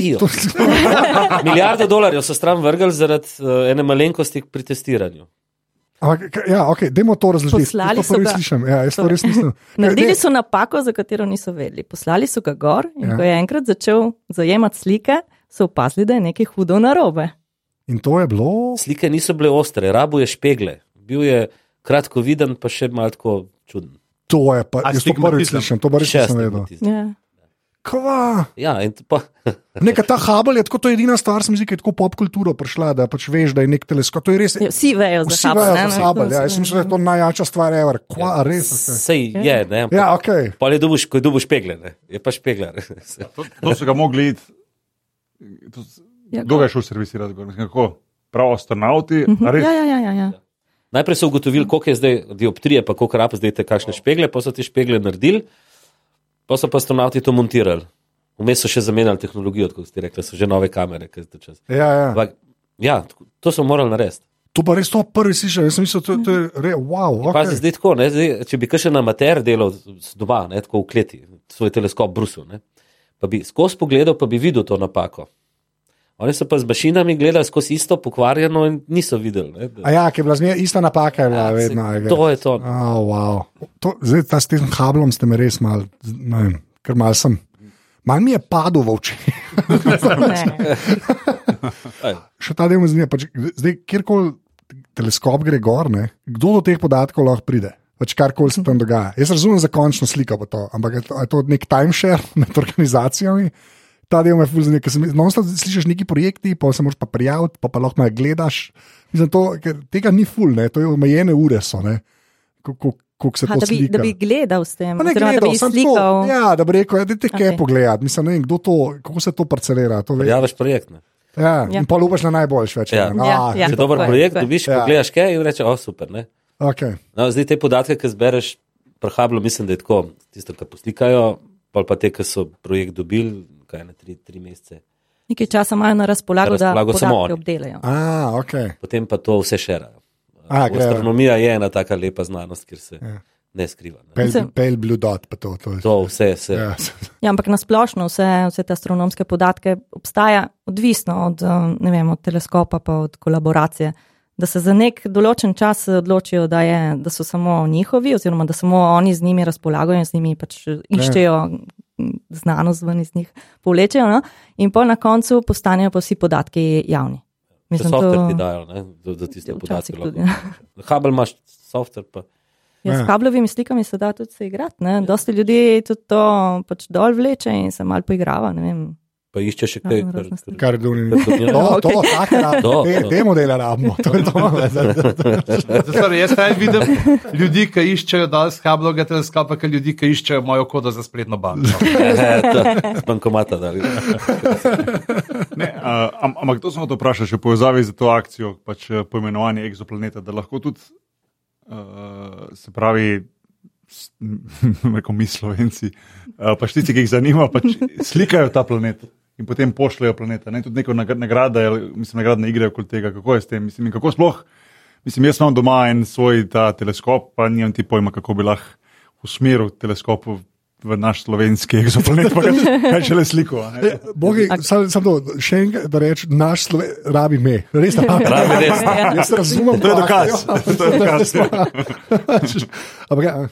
(laughs) Milijardo dolarjev so stran vrgli zaradi uh, ene malenkosti pri testiranju. ampak, ja, okay, dajmo to razložiti. Poslali to so ga- slišim. Ja, jaz to res nisem. (laughs) Naredili so napako, za katero niso vedeli. Poslali so ga gor in Ja. ja. ko je enkrat začel zajemati slike, so opazili, da je nekaj hudo narobe. In to je bilo. Slike niso bile ostre, rabo je špegle. Bil je kratko viden, pa še malo tako čuden. To je pa, jaz to prvič slišim, to pa res Še nisem vedel. astigmatizem. Ja. Kva? Ja, pa, (laughs) Neka ta Hubble je tako, to je edina stvar, se mi zdi, ki je tako pop kulturo prišla, da pač veš, da je nek teleskop. To je res. Ja, Vsi vejo za Vsi Hubble. vejo ne, za ne, Hubble, to ja, jaz mislim, da je to najjača stvar, ever. Kva, a res? sej je, ne. ampak Ja, ok. Pa je dobuš, ko je dobuš špegle, ne. Je pa špeglar. To, to so ga mogli iti. Ja, Kdo je šel servisirati? Mislim, Kako? Prav astronauti? Mhm, a res? Ja, ja, ja, ja, ja. Najprej so ugotovili, koliko je zdaj dioptrije, pa koliko rab zdaj te kakšne špegle, pa so te špegle naredili, pa so pa astronauti to montirali. Vmes so še zamenjali tehnologijo, kot ste rekli, so že nove kamere. je. Ja, ja. Ampak Ja, to so morali narediti. To pa res to prvi slišal, jaz sem mislil, to, to je re, wow. Okay. Okay. Zdaj tako, ne, zdaj, če bi kakšen amater delal z- doma, ne, tako v kleti, svoj teleskop brusil, ne, pa bi skozi pogledal, pa bi videl to napako. Oni so pa z mašinami gledali skozi isto pokvarjeno in niso videli. Ne, A ja, ki je bila zmeraj ista napaka, je bila Ja, vedno. je. to je to. Oh, wow. to zdaj, ta s tem kablom ste me res mal, ne vem, ker mal sem. Mal mi je padel v oči. (laughs) Še ta del me zanima. Pač, zdaj, kjerkoli teleskop gre gor, ne, kdo do teh podatkov lahko pride? Pač karkoli se tam dogaja. Jaz razumem za končno sliko, to, ampak je to, je to nek timeshare (laughs) med organizacijami. Ta del me zanima, ker sem no, slišiš neki projekti, pa se moraš pa prijaviti, pa, pa lahko me gledaš. Mislim, to, ker tega ni ful, ne, to je omejene ure so, ne. Kako se Ha, to da, bi, slika. da bi gledal s tem, Pa ne oziroma da gledal, bi slikal. tako, ja, da bi rekel, da te kaj Okej. pogledati. Mislim, ne vem, kdo to, kako se to parcelira. To ve- Javiš projekt. Ne. ja, Ja. In pa lupaš na najboljši več. Ja. ne. Ja, Ah, ja. Če dober je, projekt dobiš, Ja. pogledaš kaj in rečeš, o super. Ne. Okay. No, zdaj te podatke, ki zbereš, prehablo, mislim, da je tako. Tisto, kar poslikajo, pol pa te, ki so projekt dobili, kaj na tri, tri mesece. Nekaj časa imajo na razpolago, Na razpolago da samo podatke oni. obdelajo. A, okay. Potem pa to vse šerajo. A, grejo. Astronomija je ena taka lepa znanost, kjer se Ja. ne skriva. Ne. Pale blue dot, pa to. to, je- To vse se. Ja. (laughs) Ja, ampak nasplošno vse, vse te astronomske podatke obstaja, odvisno od, eh, ne vem, od teleskopa pa od kolaboracije. Da se za nek določen čas odločijo, da, je, da so samo njihovi, oziroma da samo oni z njimi razpolagajo in z njimi pač iščejo mm, znanost ven iz njih, povlečejo, no? in pa na koncu postanejo pa vsi podatki javni. To software ti dajo, ne, da, da tiste podatke Včasih tudi. lahko. Hubble imaš software, pa Ja, Ja. s kablovimi slikami se da tudi se igrati. ne. Dosti ljudi tudi to pač dol vleče in se mal poigrava. ne vem. Pa išče še kaj. Ja, kar-. Kar kar- To, to. To, Te, to. te modele rabimo. To je to. Torej, jaz naj vidim ljudi, ki iščejo z kablovega teleskopa, kot ljudi, ki iščejo mojo kodo za spletno banko. Z bankomata. Da, Ne, uh, am, ampak to samo to vprašam, še v povezavi z to akcijo, pač eh, poimenovanje egzoplaneta, da lahko tudi, uh, se pravi, rekel mi slovenci, uh, pač tisti, ki jih zanima, pač slikajo ta planet. In potem pošljajo planeta. Ne? Tudi neko nagr- nagrado, mislim, nagradne igre okoli tega, kako je s tem. Mislim, kako sploh. Mislim, jaz imam doma en svoj ta teleskop, pa nimam ti pojma, kako bi lahko usmeril teleskop v, v naš slovenski egzoplanet, pa kaj, (laughs) kaj šele sliko. a ne. Bogi, sam, sam to, še enkrat, da rečem, naš sloven, rabi me. Res rabi. Pravi res. Jaz razumem. To je dokaz. (laughs) To je dokaz. Ja.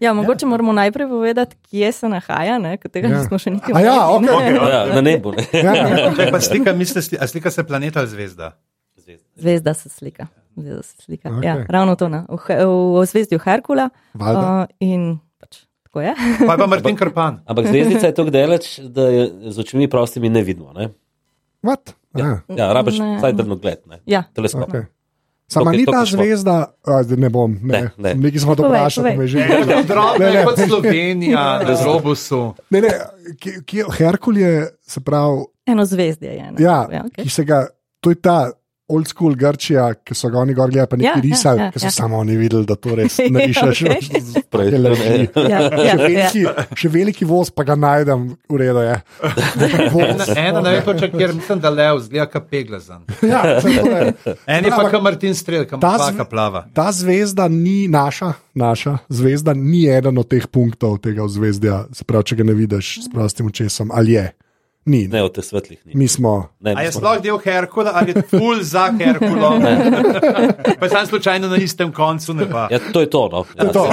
Ja, mogoče moramo najprej povedati, kje se nahaja, ne, ker tega Ja. ja. nismo še niti A ja, omenili. okej. (laughs) Ja, na nebu. Ne. ja, ja. Če pa slika, misliš, a slika se planet ali zvezda? Zvezda se slika. Zvezda se slika. Okay. Ja, ravno to, ne. v, He- v zvezdju Herkula. Valjda. Uh, in tako je. Pa je pa Martin Krpan. Ampak zvezdica je tako daleč, da je z očmi prostimi ne vidimo. Ne? What? Ja, Ja. ja rabiš vsaj drnogled. Ne? Ja. Teleskop. Okay. Sama ni ta zvezda, a, ne bom, ne, Ne, ne. nekaj smo to Povej, vprašali, povej. me že (laughs) Drobno Ne, je kot Slovenija (laughs) na robusu. Ne, ne, ki, ki, Herkul je, se pravi, Eno zvezdje je. Ne. ja, ja okay. ki se ga, to je ta old school Grčija, ki so ga oni gor gledali, pa nekaj Ja, ja, risali, ja, ki so ja. samo oni videli, da to res (laughs) Ja, narišeš. okej. Prej, Take laži. ja, Še ja, ja. veliki, še veliki voz, pa ga najdem, v redu je. (laughs) Voz. Ena ne vem, točno, kjer mislim, da lev zgleda kot peglazan. Ja, to je. En je pa kot Martin Strel, kam ta pa zve- plava. Ta zvezda ni naša, naša zvezda ni eden od teh punktov tega vzvezdja, se pravi, če ga ne vidiš s prostim očesom, ali je. Ni. Ne, od teh svetlih ni. Mi smo. Ne, A je sploh del Herkula ali je ful za Herkulom? Pa je sam slučajno na istem koncu. Ja, to je to. No. Ja, To,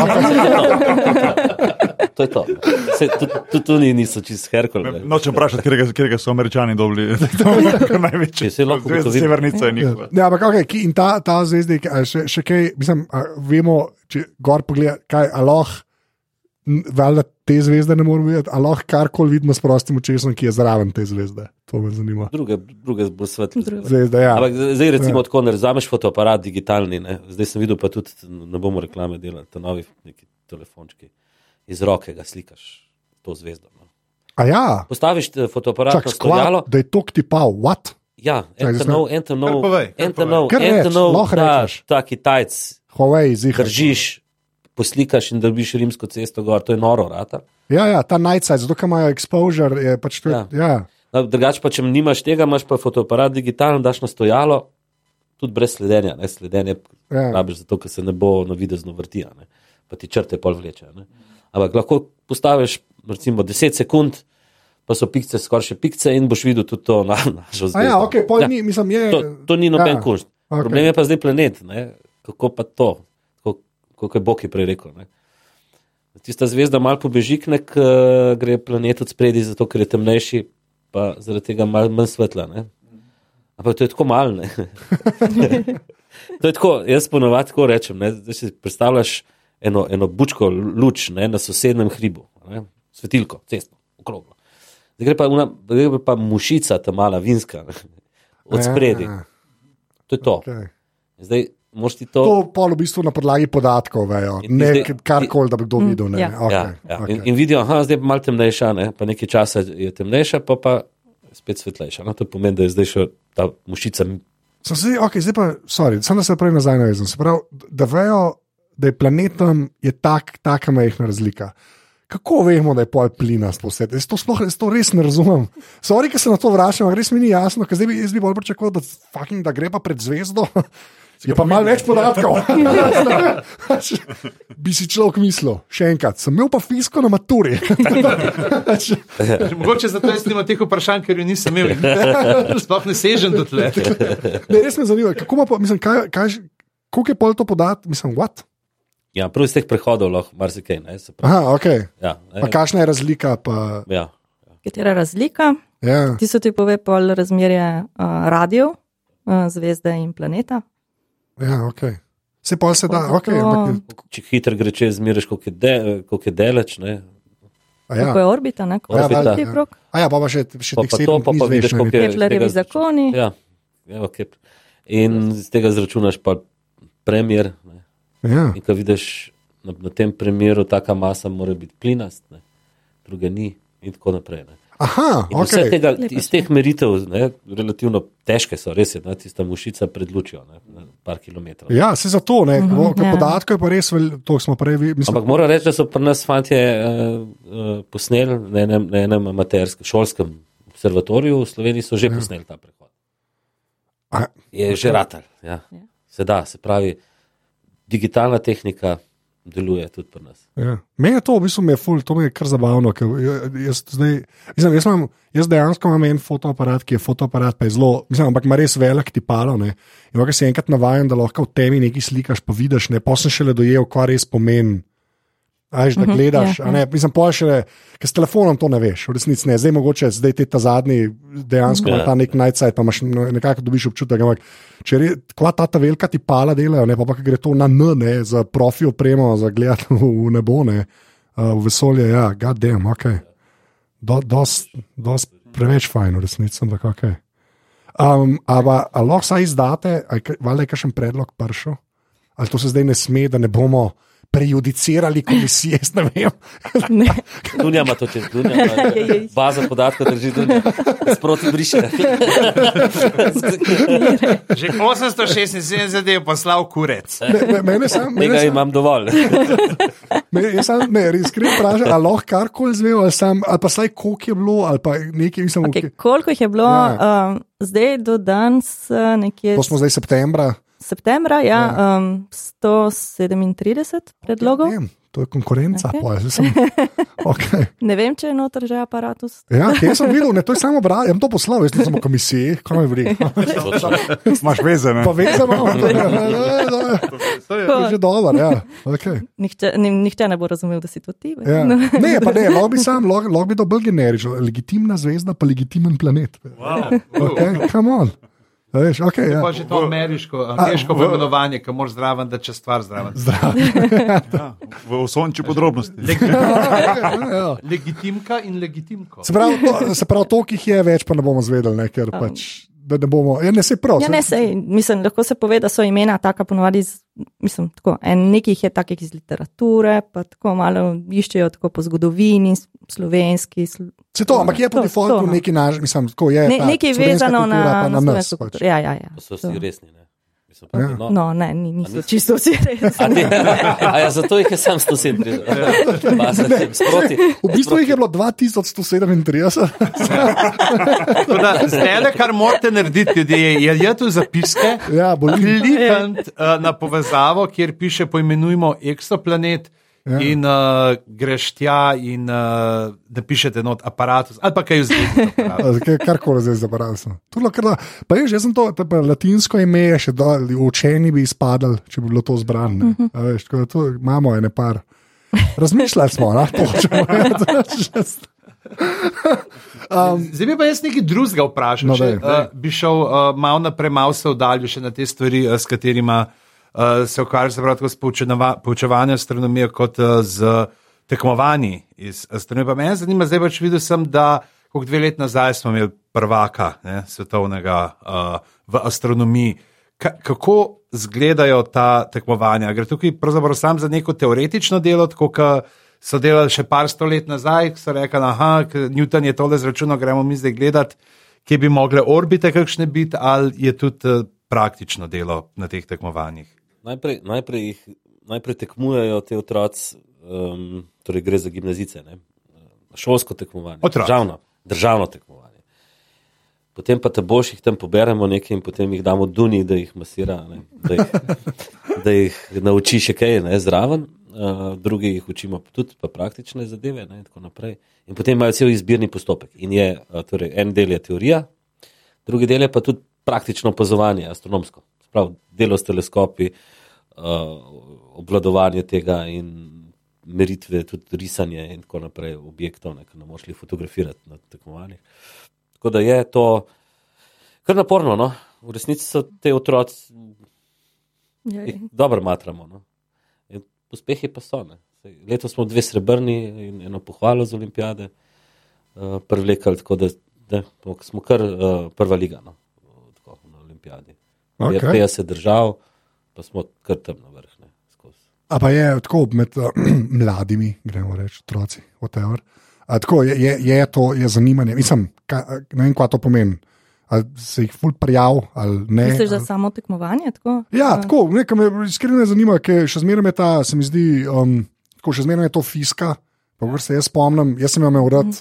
to je to. Se, tu, tu, tu ni, niso čist Herkul. Nočem vprašati, katerega, katerega so američani dobili. (laughs) To je največji. Če se lahko Zvezda ugotovi- Severnica je njihova. Ne, ampak okay, ki, in ta, ta zvezda, je- a še, še kaj, mislim, a vemo, če gor pogleda, kaj aloh, valjda te zvezde ne moramo videti, aloh karkoli vidimo s prostim očesom, ki je zraven te zvezde. To me zanima. Druge, druge bolj svetle. Zvezda, ja. Ampak zdaj, recimo, tako ne vzameš fotoaparat digitalni. Ne? Zdaj sem videl, pa tudi ne bomo reklame delali, te novi neki telefončki. Iz roke ga slikaš, to zvezdo. No. A ja, Postaviš eh, fotoaparat čak, stojalo. skvat, da je to ti pa, what? Ja, Čakaj, eno zdaj- nov, eno Kar nov, povej, kar eno nov, Kar reč, eno nov, lahko ta, rečeš. ta Kitajc, Huawei, zihar. držiš, poslikaš in dobiš rimsko cesto gor, to je noro, rata. Ja, ja, ta najcaj, zato imajo exposure, je pač to. Ja. Ja. No, drugače pa, če nimaš tega, imaš pa fotoaparat digitalno, daš na stojalo, tudi brez sledenja. Ne? Sledenje Ja. rabiš zato, ker se ne bo navidezno vrtija, ne? pa ti črte pol vleče. Ne? Ampak lahko postaviš recimo 10 sekund, pa so pikce, skoraj še pikce in boš videl tudi to na, našo zvezdo. ja, ok, pol Ja. ni, mislim, je. To, to ni noben ja, okej. Okay. Problem je pa zdaj planet. Ne? Kako pa to, kako je Bog je prej rekel. Ne? Tista zvezda malo pobežikne, k, gre planet od spredi, zato ker je temnejši, pa zaradi tega malo manj svetla. Ne? Ampak to je tako malo. (laughs) to je tako, jaz ponovadi tako rečem. Ne? Zdaj si predstavljaš eno, eno bučko luč ne? na sosednjem hribu, ne? svetilko, cestno, okroglo. Zdaj gre pa, una, gre pa mušica, ta mala vinska, ne? od spredi. Ja, To je to. okej. Zdaj, moš ti to. To pol v bistvu na podlagi podatkov vejo, ne zdaj- karkoli, da bi kdo videl. Ne, ja. okay, ja, ja. okay. In, in vidijo, da je zdaj malo temnejša, ne? pa nekaj časa je temnejša, pa pa spet svetlejša. No? To pomeni, da je zdaj še ta mušica. Sem se, okay, zdaj pa, sorry, sem da se prej nazaj navezem. Se pravi, da vejo, da je planetom je tak, taka majhna razlika. Kako vemo, da je pol plinast vse? Jaz to sploh jaz to res ne razumem. Sorry, ker se na to vračam, res mi ni jasno, ker zdaj bi jaz bi bolj pričakoval, da, fucking, da gre pa pred zvezdo. (laughs) Je pa malo več podatkov. (laughs) bi si človek mislil, še enkrat, sem imel pa fisko na maturi. (laughs) Mogoče zato jaz nimam teh vprašanj, ker jih nisem imel. (laughs) Sploh ne sežem do tle. ne, res me zanima, kako pa, mislim, kaj, kaj, koliko je pol to podat, mislim, what? Ja, prav iz teh prehodov lahko marsikaj. Aha, ok. Ja, ne, Pa kakšna je razlika? Pa, ja. Katera razlika? ja. Ti so ti pove pol razmerje uh, radio, uh, zvezde in planeta. Ja, ok. Se pa se da, ok. Ampak, Če hitro gre čez, zmeriš, koliko je, de, koliko je deleč. Ne? a ja. Kako je orbita, ne? Kako Ja, je valjda, ti ja. A ja, pa, pa še, še Pa, pa to, pa, pa vidiš, koliko je. Keplerjevi zakoni. Ja, ja okay. In z tega zračunaš pa premjer. Ne? Ja. In ko vidiš na, na tem primeru, taka masa mora biti plinast, ne? druge ni, in tako naprej. Ne? Aha, In vse ok. tega, Lepo iz teh meritev, ne, relativno težke so, res je, ne, tista mušica pred lučjo, ne, par kilometrov. Ja, se zato, ne, uh -huh, ja. podatkov je pa res, vel, to smo prej videli. Ampak moram reči, da so pri nas fantje uh, uh, posneli na enem, na enem amaterskem šolskem observatoriju v Sloveniji, so že ja. posneli ta prehod. A, Je že ratelj. Ja. Se da, se pravi, digitalna tehnika deluje tudi pri nas. Ja. Meni je to, v bistvu, mi je ful, to mi je kar zabavno. ker ja- Jaz, zdaj, mislim, jaz, imam, jaz dejansko imam en fotoaparat, ki je fotoaparat, pa je zelo, mislim, ampak ima res velik tipalo. Ne. In ko si enkrat navaden, da lahko v temi nekaj slikaš, pa vidiš, ne, pa sem šele dojel, kva res pomeni. Ajš, da gledaš, ja, a ne, mislim, pa še, ker s telefonom to ne veš, v resnici ne, zdaj mogoče, zdaj ti ta zadnji, dejansko Ja. ja. ta nek najcajt, pa imaš no, nekako dobiš občutek, ampak če re, kva ta ta velika ti pala delajo, ne, pa pa gre to na N, ne, za profi opremo, za gledati v nebo, ne, uh, v vesolje, ja, god damn, ok. Do, dost, dost preveč fajn, v resnici, ampak ok. Um, Ampak ali lahko saj izdate, ali je kakšen predlog prišel, ali to se zdaj ne sme, da ne bomo prejudicirali komisije, ne vem. Ne. Dunja ima to čez Dunja. ima (laughs) Baza podatkov drži Dunja. Sproti briše. Že 876 je poslal kurec. Ne, ne, mene sam, Tega mene sam, imam dovolj. (laughs) me, jaz sam, ne, res iskreno vprašam, ali lahko karkoli zvejo, ali, sam, ali pa saj koliko je bilo, ali pa nekaj, mislim, Okay, okay. koliko jih je bilo Ja. um, zdaj do danes, uh, nekje to smo zdaj septembra. Septembra, ja, Ja. um, 137 predlogov. Ja, to je konkurenca, okay. sem, (laughs) okay. Ne vem, če je noter že aparatus. Ja, te sem videl, ne, to je samo bral, jaz to poslal, jaz nisem v komisiji, kaj me vri. (laughs) (laughs) Imaš veze, ne? Pa veš, da imamo. To je že dobro, ja. Okay. Nihče, ni, nihče ne bo razumel, da si to ti. Ja. Ne, pa ne, lahko bi sam, lahko, bi to bolj generično. Legitimna zvezda, pa legitimen planet. Wow. Okay, come on. Veš, okay, ja. Že to ameriško, angliško poimenovanje, ki moraš zraven, da če stvar zraven. (laughs) Ja, v osončju podrobnosti. (laughs) ja. Legitimka in legitimko. Se pravi, to, se pravi, to, ki jih je več, pa ne bomo zvedeli, ne, ker pač. Da ne bomo, ja, ne se prav. Ja, ne, sej, mislim, lahko se pove, da so imena taka ponovadi, iz, mislim, tako, en nekih je takih iz literature, pa tako malo iščejo tako po zgodovini, slovenski. Sl Se to, ampak je po defaultu no. neki naš, mislim, tako je. ne, nekaj vezano na, kultura, pa na nas. Pač. Ja, ja, ja. To so vsi resni. Ne? Mislim, pa, no. No, ne, ni, niso čisto vsi (laughs) a ja, zato jih je sam 137. Pa se tem sproti. V bistvu jih je bilo 2137. Zdaj, kar morate narediti, ljudje, je, je, je tu zapiske. Ja. Klikniti uh, na povezavo, kjer piše: Poimenujmo eksoplanet. Ja. In uh, greš tja, in uh, napišete not aparatus, ali pa kaj vzeti. (laughs) Karkoli zdaj zabral sem. Pa je že to, da je latinsko ime, še dol, učeni bi izpadali, če bi bilo to zbrano. Uh -huh. Imamo ene par. Razmišljali smo, da hočemo. Um, (laughs) (laughs) Zdaj bi pa jaz nekaj drugega vprašal. No, če, daj, daj. uh, bi šel uh, malo naprej, malo se oddaljil še na te stvari, uh, s katerimi uh, se ukvarja se prav tako s poučevanjem astronomije, kot uh, z tekmovanji iz astronomije. Pa mene zanima, zdaj pač videl sem, da kot dve leti nazaj smo imeli prvaka ne, svetovnega uh, v astronomiji. Ka kako izgledajo ta tekmovanja? Gre tukaj pravzaprav samo za neko teoretično delo, tako kot so delali še par stolet nazaj, ko so rekli, da Newton je tole zračunal, gremo mi zdaj gledati, kje bi mogle orbite kakšne biti, ali je tudi uh, praktično delo na teh tekmovanjih. Najprej, najprej, jih, najprej tekmujejo te otroci, um, torej gre za gimnazice, ne? šolsko tekmovanje, Otroci. državno, državno tekmovanje. Potem pa te boš jih tam poberemo nekaj in potem jih damo Duni, da jih masira, ne? da jih, (laughs) da jih nauči še kaj ne? zraven. Uh, drugi jih učimo tudi pa praktične zadeve ne? in tako naprej. In potem imajo cel izbirni postopek. In je, uh, torej, en del je teorija, drugi del je pa tudi praktično opazovanje, astronomsko. Sprav, delo s teleskopi, uh, obvladovanje tega in meritve, tudi risanje in tako naprej objektov, ne, ki ne moš jih fotografirati na tekmovanjih. Tako da je to kar naporno. No? V resnici so te otroci, jih dobro matramo. No? In uspehi pa so. Ne? Letos smo dve srebrni in eno pohvalo z olimpijade uh, privlekali, tako da, da smo kar uh, prva liga no? tako, na olimpijadi. Okay. Je 50 držav, pa smo kar tam na vrh. Ne? skozi. A pa je tako med uh, (clears throat) mladimi, gremo reči, otroci, whatever. A, tako je, je, je to je zanimanje. Mislim, ka, ne vem, kaj to pomeni. Ali se jih ful prijav ali ne. Misliš, da ali- samo tekmovanje? Tako? Ja, Uh, tako, nekaj me iskreno zanima, ker še zmeraj je ta, se mi zdi, um, tako še zmeraj je to fiska. Pa, kar se jaz spomnim, jaz sem jo imel rad,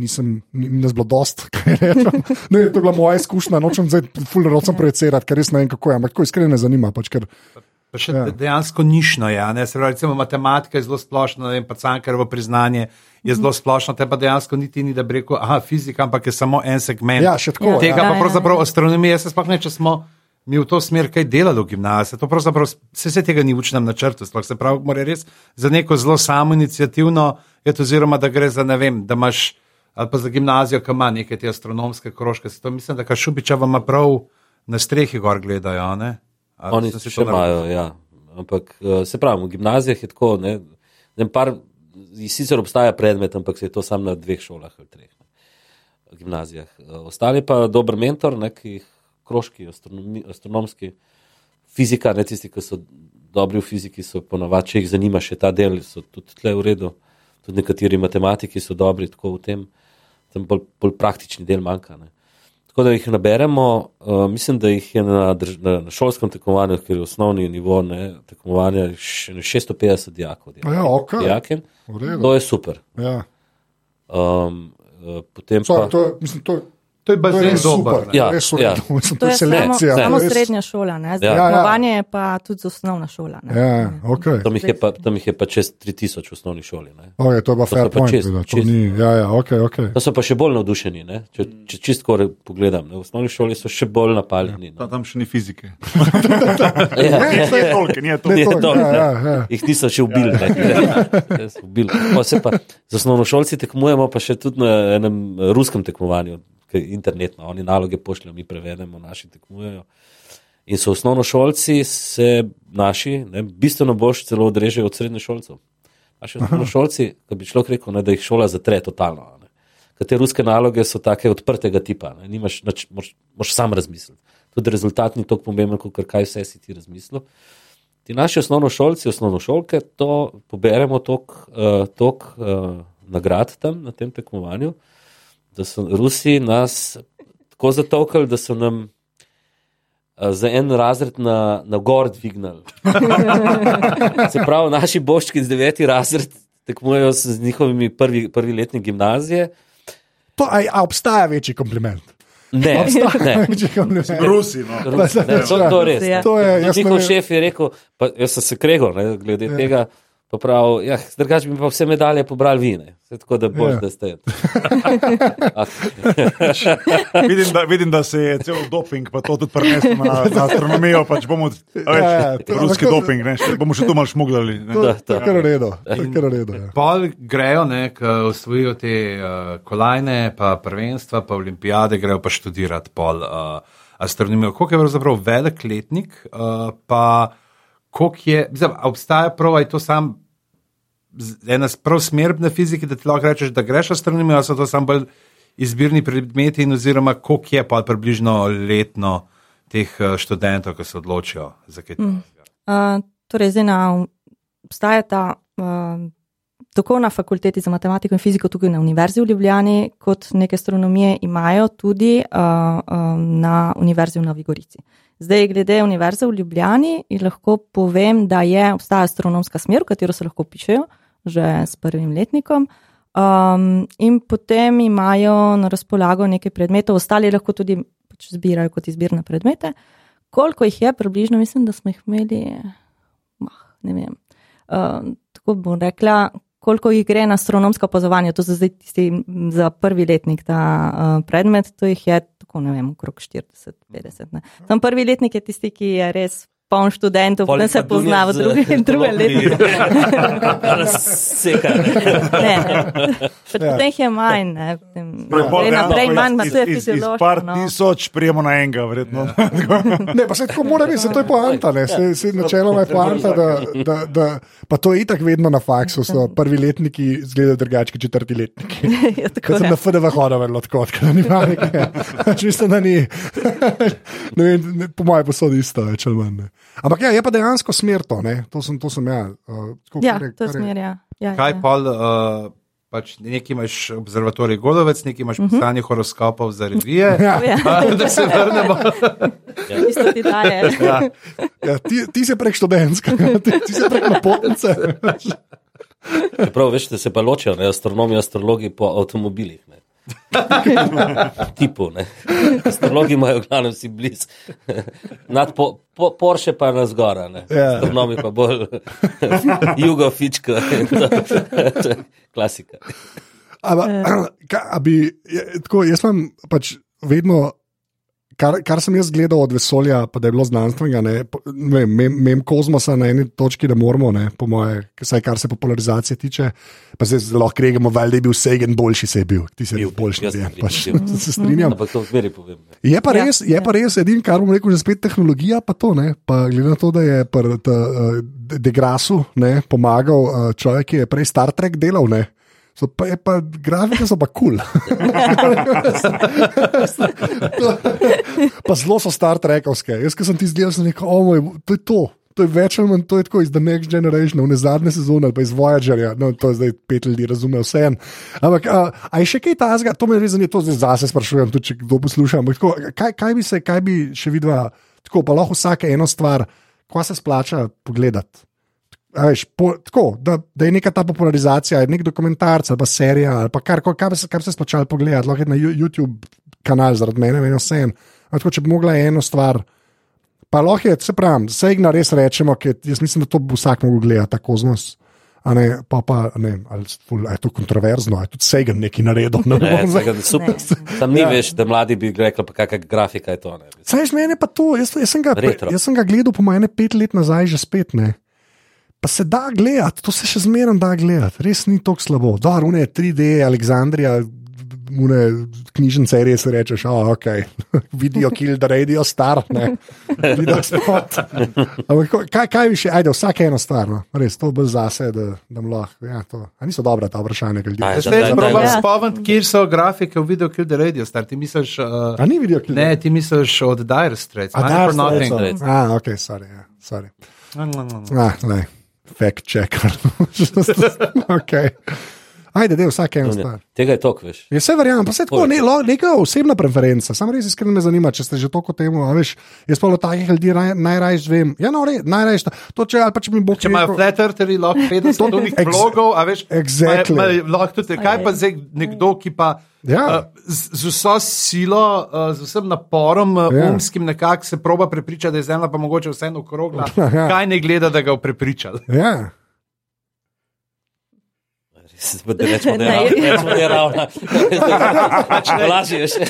nisem, ni, ni nas bilo dost, (laughs) kaj rečem. Ne, to je bila moja izkušnja, nočem zdaj ful rocem projicirati, ker res ne vem, kako je, ampak tako iskreno me zanima. Pač, ker, Pa še Ja. ja. dejansko nišno je. a ne. Se pravi, recimo, matematika je zelo splošna, ne vem, pa cankarovo priznanje je zelo splošno, te pa dejansko niti ni, da bi rekel, aha, fizika, ampak je samo en segment. ja, še tako. Tega Ja, pa ja, pravzaprav ja. astronomija, jaz se sploh ne, če smo mi v to smer kaj delali v gimnaziji. To pravzaprav se vse tega ni učnem načrtu. Sploh se pravi, mora res za neko zelo samo inicijativno, oziroma da gre za ne vem, da imaš ali pa za gimnazijo, ki ima neke te astronomske krožke. Se To mislim, da Kašubiča vam prav na strehi gor gledajo. a ne? Ali Oni si še imajo, ja. Ampak eh, se pravi, v gimnazijah je tako. Ne, ne, par, sicer obstaja predmet, ampak se je to samo na dveh šolah ali treh ne, gimnazijah. Eh, Ostali pa dober mentor, neki kroški, astronomi, astronomski, fizika, ne tisti, ki so dobri v fiziki, so ponavadi, če jih zanima še ta del, so tudi tle v redu. Tudi nekateri matematiki so dobri tako v tem, tam bolj, bolj praktični del manjka. Ne. Tako da jih naberemo, uh, mislim, da jih je na, drž, na, na šolskem tekmovanju, ker je osnovni nivo ne, tekmovanja še 650 dijakov. A ja, okej. dijaken. To je super. Ja. Um, uh, potem So, pa. to, mislim, to, To je to je bazen res dober. super. ne. Ja, res ja. Mislim, To je samo, selekcija. samo res- srednja šola, ne? zdaj Ja. Ja, ja. je pa tudi osnovna šola. Ne? Ja, ja, okay. Tam jih, je pa, tam jih je pa čez 3000 v osnovni šoli. Ne. Okay, to je pa To fair point. čist- da, to čist. ni, ja, ja, okay, okay. To so pa še bolj navdušeni. Ne. Če, če čistko pogledam, ne. v osnovni šoli so še bolj napaljeni. Ta, tam še ni fizike. (laughs) Ja, Ne, to je tolk, ni to. Ne, Je to, to, ja, ja, ja. Jih niso še ubili. Ja, so ubili. Pa se pa z osnovnošolci tekmujemo, pa še tudi na enem ruskem tekmovanju, je internetno. Oni naloge pošljajo, mi prevedemo, naši tekmujejo. In so osnovnošolci, se naši, ne, bistveno boš celo odrežejo od srednješolcev. Naši osnovnošolci, ki bi človek rekel, ne, da jih šola zatre totalno. Ne. Ker te ruske naloge so take odprtega tipa, ne, nimaš, nič, moš, moš sam razmisliti. Tudi rezultat ni tako pomemben, kot kaj vse si ti razmislil. Ti naši osnovnošolci, osnovnošolke, to poberemo tok, uh, tok uh, nagrad tam na tem tekmovanju, da so Rusi nas tako zatokali, da so nam za en razred na, na gor dvignili. Se pravi, naši boščki z deveti razred tekmujejo s- z njihovimi prvi, prvi letni gimnazije. To, a, a obstaja večji kompliment? Ne, ne. Večji kompliment. Rusi. No. Ne, to, to je res. Ja. To je, jaz Njihov šef je rekel, pa jaz sem se kregal ne, glede ja. tega. Pa prav, ja, drugače bi pa vse medalje pobrali vine, tako da boš, Ja. ja. da ste. (laughs) Ah, Vidim, da, vidim, da se je cel doping, pa to tudi prenesel na, na astronomijo. Pač bomo, a Ja, ja, veš, to- ruski to- doping, ne, še, bomo še tu malo šmuglali. ne. To, je kar je kar v redu, ja. Pol grejo, ne, ki osvojijo te uh, kolajne, pa prvenstva, pa olimpijade, grejo pa študirati pol uh, astronomijo. Koliko je pravzaprav velik letnik, uh, pa koliko je, zdaj, a obstaja prav, a je to sam ena prav smer na fiziki, da ti lahko rečeš, da greš astronomijo, ali so to samo bolj izbirni predmeti, in oziroma koliko je pa približno letno teh uh, študentov, ki se odločijo za kaj. Mm. Uh, torej, zdaj na, obstaja ta uh, tako na fakulteti za matematiko in fiziko, tukaj na Univerzi v Ljubljani, kot neke astronomije imajo tudi uh, um, na Univerzi v Novi Gorici. Zdaj, glede Univerze v Ljubljani, lahko povem, da je obstaja astronomska smer, v katero se lahko pišejo že s prvim letnikom. Um, in potem imajo na razpolago nekaj predmetov, ostali lahko tudi pač zbirajo kot izbirne predmete. Koliko jih je, približno, mislim, da smo jih imeli, mah, ne vem. Uh, tako bom rekla, koliko jih gre na astronomsko opazovanje, to so zdaj tisti za prvi letnik ta uh, predmet, to jih je tako, ne vem, okrog 40-50. Tam prvi letnik je tisti, ki je res poln študentov, je se pozna v drugem, drugem letniku. Razseka. Ne, ne. Pač Potem jih je manj, ne. Gre naprej, manj, ma iz- to je iz- Iz fiziološko. par no. tisoč prijemo na enega, verjetno. (laughs) Ne, pa se tako mora biti, se to je poanta. Ne, se, se načeloma je poanta, da, da, da pa to je itak vedno na faksu, so prvi letniki izgledajo drugače kot četrti letniki. (laughs) Ja, tako Kot sem na FDV hodil, verjetno tako, da ni. Pač (laughs) Mislim, da ni. Ne vem, ne, po mojem posodi isto, več ali manj. Ampak ja, je pa dejansko smer to, ne. To sem, to sem ja. Uh, tako, Ja, kar je- to je kar je- smer, ja. ja Kaj ja. pa, uh, pač nekaj imaš observatorij Godovec, nekaj imaš pisanje horoskopov za revije. (laughs) Ja, Ja, Da se vrnemo. (laughs) isto ti daje. Ja. ja, ti, ti si prek študentskega, (laughs) ti, ti si prek napotnice. Prav, veš, da se pa ločijo, ne, astronomi, astrologi po avtomobilih. Ne. (laughs) Tipu, ne. Astrologi imajo v glavnem vsi blizu. (laughs) Po, po, Porsche pa na zgora, ne. Ja. Astronomi pa bolj (laughs) jugo, fičko. Klasika. Ampak, (clears throat) bi, je, tako, jaz imam pač vedno, kar, kar sem jaz gledal od vesolja, pa da je bilo znanstvenega, ne, ne vem, mem, mem kozmosa na eni točki, da moramo, ne, po moje, vsaj kar se popularizacije tiče. Pa zdaj zelo lahko rečemo, da je bil Sagan boljši, se je bil, ti si bil boljši, jaz ne, sem pač, (laughs) se strinjam. Ampak to zmeri povem. ne. Je pa Ja, res, je ja. pa res edin, kar bom rekel, že spet tehnologija, pa to ne. Pa glede na to, da je pri uh, Degrasu ne, pomagal uh, človek, ki je prej Star Trek delal. Ne. So pa, je pa, grafike so pa kul. (laughs) (laughs) Cool. Pa zelo so Star Trekovske. Jaz, ki sem ti zdel, sem rekel, oh, moj, to je to. To je več ali manj, to je tako iz The Next Generation, ne zadnje sezone ali pa iz Voyagerja. No, to je zdaj pet ljudi, razume vse. Ampak, a, a je še kaj tazga, to me res zanima, to zdaj zase sprašujem, tudi če kdo posluša. Ampak, tako, kaj, kaj, bi se, kaj bi še videla, tako pa lahko vsake eno stvar, ko se splača pogledati. A Veš, po, tako, da, da je neka ta popularizacija, nek dokumentarc ali pa serija, ali pa kar, kar, kar, se- kar bi se splačalo pogledati, lahko je na YouTube kanal, zaradi mene, meni vse en. Ampak Tako, če bi mogla eno stvar, pa lahko je, se pravi, Segna res rečemo, ker jaz mislim, da to bi vsak mogel gledati, ta kozmos. A ne, pa, pa ne, ali, ful, je to kontroverzno, a je tudi Segan nekaj naredil. Ne, Ne, vsega, super. Tam ni več, da mladi bi rekli, pa kakšna grafika je to. Ne. Saj z mene pa to, jaz, jaz, sem ga, Retro. jaz sem ga gledal po mojem pet let nazaj, že spet ne. Pa se da gledati, to se še zmeraj da gledati, res ni tako slabo. Dobro, une 3D, Aleksandrija, une knjižnice, res rečeš, oh, ok, (laughs) vidijo kill the radio star, ne, (laughs) vidijo spot. Ampak kaj, kaj bi še, ajde, vsake eno stvar, no. res to bolj zase, da, da mu lahko, ja, to. A niso dobra ta vprašanja, Aj, ljudje. da- Zdaj da- se da- probujem Ja. spomniti, kje so grafike v videu Kill the Radio Star. Ti misliš, uh, A ni vidijo kill ne, ti misliš od Dire Straits, A, Money Dire. Straits, Ah, ok, sorry, ja, sorry. Mm, mm, mm. Ah, lej, fact checker. (laughs) okay. Ajde, da je vsak ena Ne, stvar. Tega je tok, veš. Je vse verjamem, pa se tako, ne, lo- neka osebna preferenca, samo res iskreno me zanima, če ste že toliko temu, a veš, jaz pa od takih ljudi raj, najrajš vem, ja, no, re, najrajš to, to če, ali pa če mi bo Če imajo flat eartheri, lahko 50 drugih Ex- vlogov, a veš, Exactly. ma- ma- lahko tudi, kaj pa zdaj nekdo, ki pa Ja. uh, z, z vso silo, uh, z vsem naporom uh, Ja. umskim nekako se proba prepričati, da je zemlja pa mogoče vseeno okrogla, (laughs) Ja. kaj ne gleda, da ga bo prepričal. Ja. Da Rečemo, da Ne. je ravno. da ravno. Lažje je še.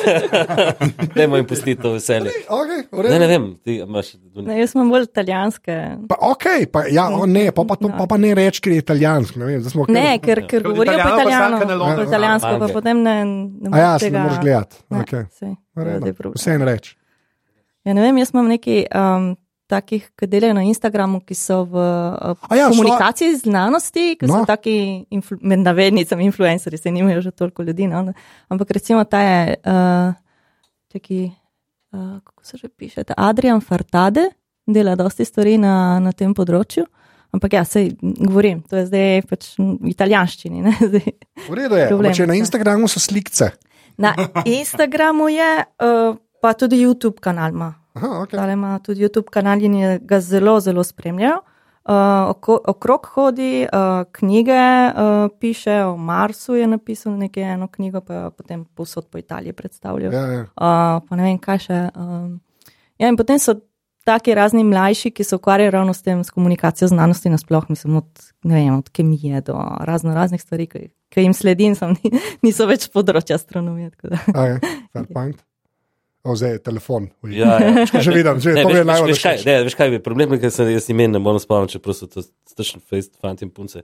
Dajmo jim pustiti to veselje. Okay, Ne, ne vem, ti imaš. Ne, jaz imam bolj italijanske. Pa, okay, pa, ja, o, ne, pa, pa, to, pa, pa ne reči, ker je italijansko. Ne, vem, smo Ne, ker, ker Kot govorijo po ne italijansko, pa potem ne, ne A ja, moreš se ne tega- moreš gledati. Ne, Okay. Vse en reč. Ja, ne vem, jaz imam nekaj um, takih, ki delajo na Instagramu, ki so v uh, ja, šla- komunikaciji z znanosti, ki No. so taki, influ, med navednicami, influencerji, se nimajo že toliko ljudi. No? Ampak recimo ta je, uh, taki, uh, kako se že piše, Adrian Fartade, dela dosti stvari na, na tem področju. Ampak ja, sej govorim, to je zdaj pač v italijanščini. ne, (laughs) zdaj. V redu je. Problem, Če na ja. Instagramu so slikce. Na Instagramu je, uh, pa tudi YouTube kanal ima. Aha, okay. Tale ima tudi YouTube kanal in ga zelo, zelo spremljajo. Uh, oko, okrog hodi, uh, knjige uh, piše, o Marsu je napisal nekaj eno knjigo, pa jo potem povsod po Italiji predstavljajo. Ja, ja. Uh, pa ne vem, kaj še. Um, ja, in potem so taki razni mlajši, ki se ukvarjajo ravno s tem, s komunikacijo znanosti nasploh, mislim, od, vem, od kemije do razno raznih stvari, ki, ki jim sledim, sem, ni, (laughs) niso več področja astronomije. Okay. (laughs) Fair point. O, zdaj je telefon. Ja, ja. (laughs) Že vidim, že Ne, to je veš, veš, najbolj všeč. ne, veš kaj je problem, ker se jaz imen ne morem spomniti, čeprav so to strašni fejst, fanti in punce.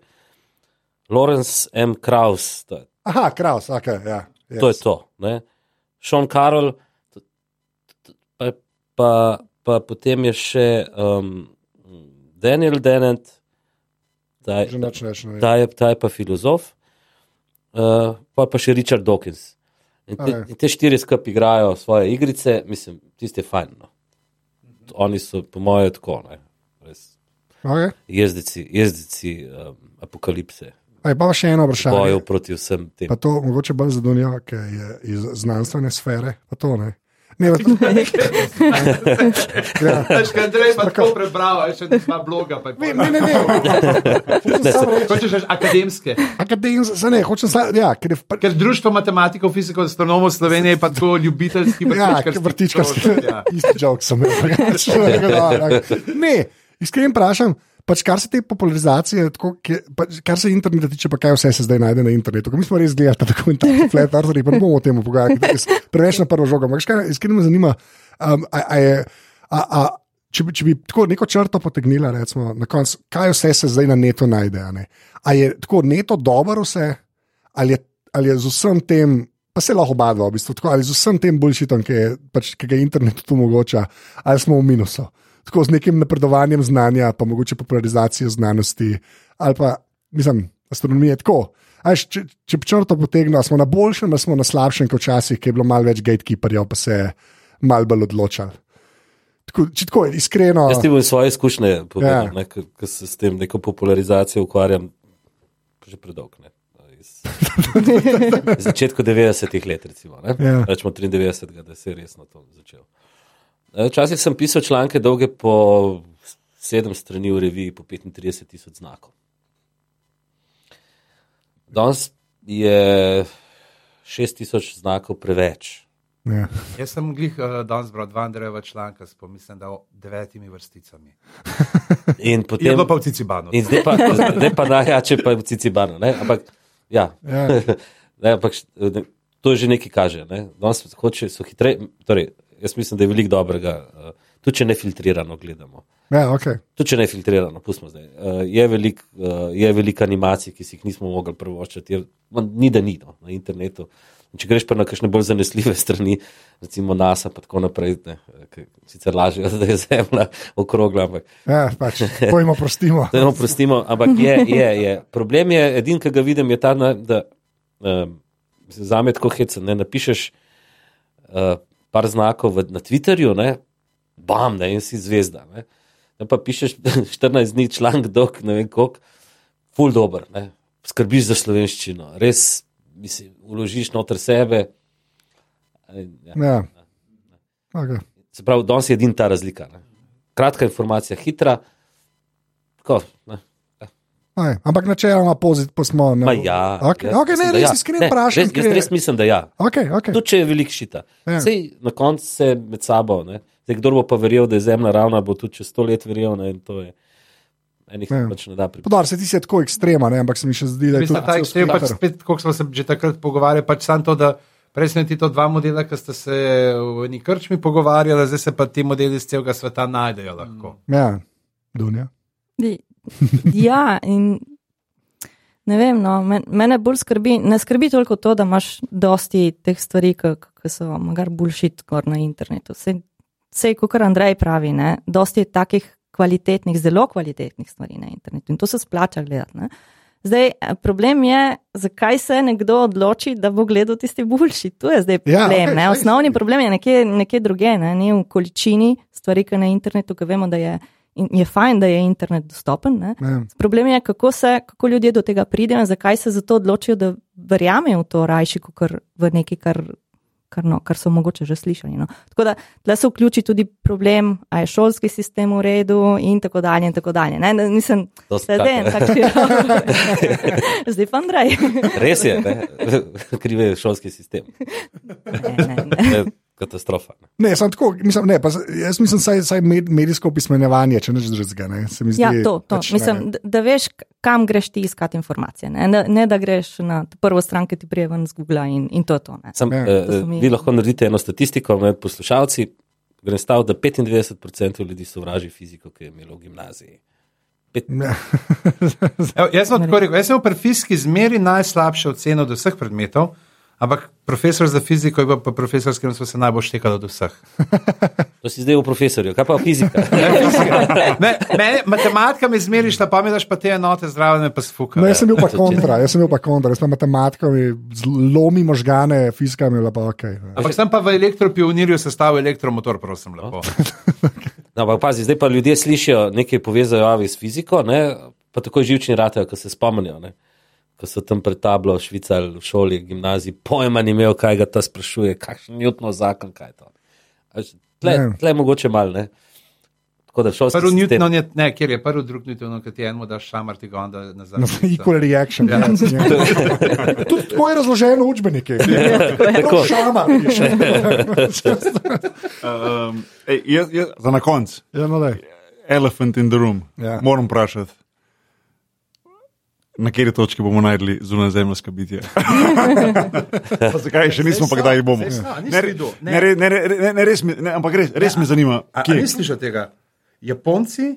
Lawrence M. Kraus, to, je- Aha, kraus, ok, ja. Yes. to je to. Ne? Sean Carroll, pa, pa, pa potem je še um, Daniel Dennett, ta, ne vem. ta, je, ta je pa filozof, uh, pa pa še Richard Dawkins. In te, in te štiri skupaj igrajo svoje igrice, mislim, tisti je fajn. No. Oni so, po mojem, tako, Okay. jezdici, jezdici um, apokalipse, Aj, pa še eno vprašanje. bojev proti vsem tem. Pa to mogoče bolj za Dunjo, ki je iz znanstvene sfere. Pa to ne. Ne, pa to, ja. Veš, kaj Andrej pa tako prebral, še dva bloga. Ne, ne, ne. (laughs) Hočeš reči akademske. Akademsko, za ne, hočem samo, ja, ker je Ker Društvo matematikov, fizikov, astronomov Slovenije je pa tako ljubiteljski Ja, vrtičkarski vrtičkarski. krožek, ja. (laughs) Isti jok sem imel. (laughs) Ne, iskreno vprašam. Pač kar se te popularizacije, tako, ki, pač, kar se interneta tiče, pa kaj vse se zdaj najde na internetu. Ko mi smo res gledali in tako, (laughs) flat eartheri, pa ne bomo o tem je preveč na prvo žogo. Ampak iskreno me zanima, um, a, a je, a, a, če, bi, če bi tako neko črto potegnila, recimo, na koncu, kaj vse se zdaj na netu najde. A, ne? a je tako neto dobro vse, ali je, ali je z vsem tem. Pa se lahko oba dva, v bistvu, tako, ali z vsem tem boljšitom, ki, je, pač, ki ga internet tu omogoča, ali smo v minusu. Tako z nekim napredovanjem znanja, pa mogoče popularizacijo znanosti, ali pa, mislim, astronomije tako. A veš, Če, če črto potegnili, smo na boljšem, ali smo na slabšem, kot včasih, ki je bilo malo več gatekeeperjev, pa se je malo bolj odločali. Tako, če tako iskreno. Jaz ti bom svoje izkušnje povedal, Ja. ker se s tem neko popularizacijo ukvarjam že predolgo. ne. Iz (laughs) začetka 90-ih let, recimo, ne. Ja. rečemo 93, da se je resno to začel. Eh, Včasih sem pisal članke dolge po sedem strani v reviji, po 35 tisoč znakov. Danes je 6 tisoč znakov preveč. Ja. Jaz sem glih uh, danes bral dva Andrejeva članka s pomislim, da o devetimi vrsticami. (laughs) In Je potem, bilo pa v Cicibanu. in zdaj pa, zdaj pa najjače pa je v Cicibanu. ne, Ampak, ja, Ja. (laughs) Ne, ampak ne, to že nekaj kaže. Ne? Danes hoče, so hitreje. Torej, jaz mislim, da je veliko dobrega, uh, tudi če ne filtrirano gledamo. Ja, okay. Tudi če ne filtrirano, pustimo zdaj. Uh, je veliko uh, je velik animacij, ki si jih nismo mogli prvoščiti, je- ma, ni da ni no, na internetu. In če greš pa na kakšne bolj zanesljive (laughs) strani, recimo NASA, pa tako naprej, ne, ki sicer lažejo, (laughs) da je Zemlja okrogla, ampak ja, pač, pojmo prostimo. (laughs) da ne oprostimo, ampak je, je, je. Problem je, edin, ki ga vidim, je ta, da um, za me tako hecen. Ne, napišeš uh, par znakov v, na Twitterju, ne, bam, ne, in si zvezda. Ne. Ne, pa pišeš (laughs) 14 dni članek dolg, ne vem koliko, full dober. Ne. skrbiš za slovenščino, res mislim, uložiš noter sebe. Ja. Ja. Okay. Se pravi, danes je edina ta razlika. Ne. Kratka informacija, hitra. Tako, ne. Aj, ampak načeloma pozitivno smo. Ne, Ma ja, okay. jaz Okay, ne, mislim, da res ja. iskreno Ne, vprašam. Res, jaz res mislim, da ja. Okay, okay. Tudi če je velik šita. Ja. Sej, na koncu se med sabo, ne. Zdaj, kdo bo pa verjel, da je zemlja ravna, bo tudi čez sto let verjel. Ne, in to je enih Ja. ja. pač ne da pripričati. Podar se ti se tako ekstrema, ne, ampak se mi še zdi, da je to ta ekstrem, pač spet, kot smo se že takrat pogovarjali, pač samo to, da prej smo ti to dva modela, ki sta se v eni krčmi pogovarjali, zdaj se pa ti modeli iz celega sveta najdejo lahko. Ja, Dunja. Di- Ja, in ne vem, no, men, mene bolj skrbi, ne skrbi toliko to, da imaš dosti teh stvari, ki so magar bullshit gor na internetu. Vse, kot Andrej pravi, ne, dosti je takih kvalitetnih, zelo kvalitetnih stvari na internetu in to se splača gledati. Ne. Zdaj, eh, problem je, zakaj se nekdo odloči, da bo gledal tisti bullshit. To je zdaj Ja, problem. ne. saj, Osnovni problem je nekje, nekje druge, ne, ni v količini stvari, ki na internetu, ki vemo, da je, in je fajn, da je internet dostopen. Ne. Ja. Problem je, kako, se, kako ljudje do tega pridejo in zakaj se zato odločijo, da verjamejo v to rajši, kot v nekaj, kar, kar, no, kar so mogoče že slišali. No. Tako da tle se vključi tudi problem, ali je šolski sistem v redu in tako dalje. In tako dalje ne, nisem To se zdaj en skaka. tak širok. Zdaj pa Andrej. Res je, ne. kriv je šolski sistem. Ne, ne, ne. Katastrofa. ne. Ne, sem tako, mislim, ne, pa, jaz mislim, saj, saj med, medijsko opismenjevanje, če neč drugega. Ne, se mi zdi, Ja, to, to. pač, Mislim, ne. da, veš, kam greš ti iskati informacije. Ne, ne, ne da greš na prvo stran, ki ti prije ven z Google in, in to je to. Ne. Sam, Ja. ja, To mi- vi lahko naredite eno statistiko med poslušalci. Grem stav, da 95% ljudi sovraži fiziko, ki je imelo v gimnaziji. Ja. (laughs) Evo, jaz sem tako rekel, jaz sem v fiziki zmeri najslabše oceno od vseh predmetov, ampak profesor za fiziko je pa profesor, s katerim smo se najbolj štekali od vseh. (laughs) To si zdaj v profesorju, kaj pa fizika? (laughs) Ne, fizika. Ne, mene, matematika mi zmeri šla, pa mi daš pa te enote zdrave, me pa sfuka. No, jaz sem bil pa (laughs) kontra, jaz sem bil pa kontra, jaz pa matematika mi lomi možgane, fizika mi je pa ok. ne. Ampak sem pa v elektropionirju sestavil elektromotor, prosim, lepo. No, ampak pazi, zdaj pa ljudje slišijo nekaj povezajo s fiziko, ne, pa tako živčni ratajo, ko se spomnijo. Ne. Ko so tam pred tablo švicali v šoli, gimnaziji, pojma ni imel, kaj ga ta sprašuje, kakšen Newtonov zakon, kaj je to. Tle, Ne. tle je mogoče malo, ne. Tako da šolski Prvi sistem- Newton je, ne, kjer je prvi, drugi Newton, ki ti enemu daš šamar, ti ga onda nazaj. No, (laughs) equal reaction. Ja. (laughs) (laughs) Ja. Tudi tako je razloženo v učbenike. Tako. Šama. Um, ej, jaz, jaz, za na koncu, Ja, no, elephant in the room. Ja. Moram vprašati, na kateri točki bomo najdli zunajzemljska bitja. (laughs) Pa zakaj še nismo, pa kdaj bomo? Ne, ne. ne, ne, ne, res, me- ne, ampak res, res me zanima, kje. nisi slišal tega? Japonci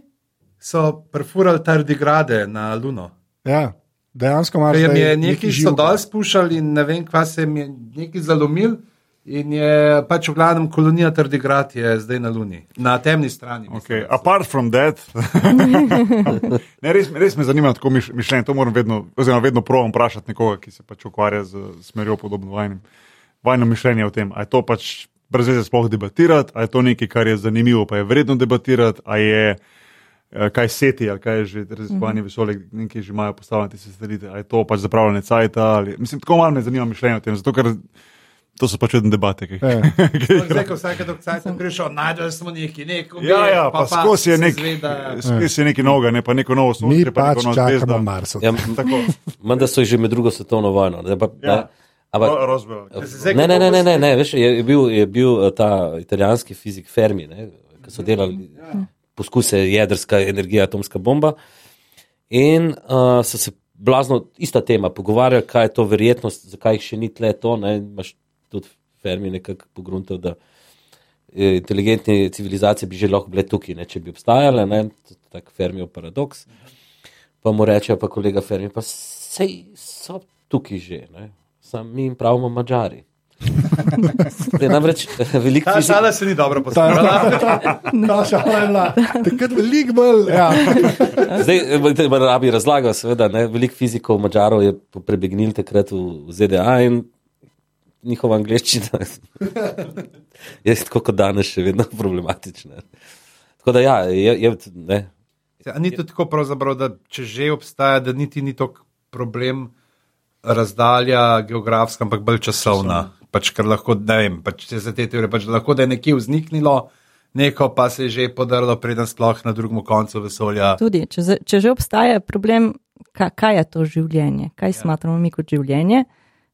so perfurali tardigrade na Luno. Ja, dejansko imaš. Ker jim je nekaj nekaj so živega. dol spuščali in ne vem, kva se jim je nekaj zalomil. In je pač v glavnem kolonija tardigrad je zdaj na Luni, na temni strani. mislim, Okay. so. Apart from that, (laughs) ne, res, res me zanima tako miš, mišljenje. To moram vedno, oziroma vedno provam vprašati nekoga, ki se pač ukvarja z smerjo podobno vajnim. Vajno mišljenje o tem, ali je to pač brez veze sploh debatirati, ali je to nekaj, kar je zanimivo, pa je vredno debatirati, ali je eh, kaj seti, ali kaj je že raziskovanje vesolja, nekaj že imajo postavljene te satelite, ali je to pač zapravljanje cajta. Ali, mislim, tako malo me zanima mišljenje o tem, zato ker to so pač vedno debate. Ki, Ja. (laughs) Zdaj, ko vsake dok cajt sem prišel, najdel smo neki, neko. Ja, ja, pa, pa skozi je se nek, Zveda, skozi je neki noga, ne pa neko novo Mi sonce, pa pač neko novo čakamo zvezdo. Mars. Ja, (laughs) Menda so že med drugo svetovno vojno. Ne, pa, Ja. ne, ampak, Ne, ne, ne, ne, ne, ne veš, je, je bil, je bil eh, ta italijanski fizik Fermi, ne, ki so delali poskuse jedrska energija, atomska bomba. In uh, so se blazno, ista tema, pogovarjali, kaj je to verjetnost, zakaj jih še ni tle to. Ne, imaš tudi Fermi nekako pogruntal, da eh, inteligentne civilizacije bi že lahko bile tukaj, ne, če bi obstajale. Ne, to je tak Fermijev paradoks. Pa mu reče, pa kolega Fermi, pa sej so tukaj že, ne. sam mi jim pravimo mačari. Je namreč veliko Ta fizik- šala se ni dobro postavila. Ta šala je bila takrat veliko bolj. Ja. Zdaj, eh, te rabi razlagal, seveda, ne, veliko fizikov Mačarov je prebegnil takrat v v ZDA in njihova angliščina (laughs) je tako kot danes še vedno problematična. Tako da ja, je, je, ne, A ni to tako pravzaprav, da če že obstaja, da niti ni tako problem razdalja geografska, ampak bolj časovna. Pač, ker lahko, ne vem, pač, če se te teorije, pač, lahko da je nekje vzniknilo, neko pa se je že podrlo, preden sploh na drugem koncu vesolja. Tudi, če, če že obstaja problem, kaj, kaj je to življenje, kaj ja. smatramo mi kot življenje.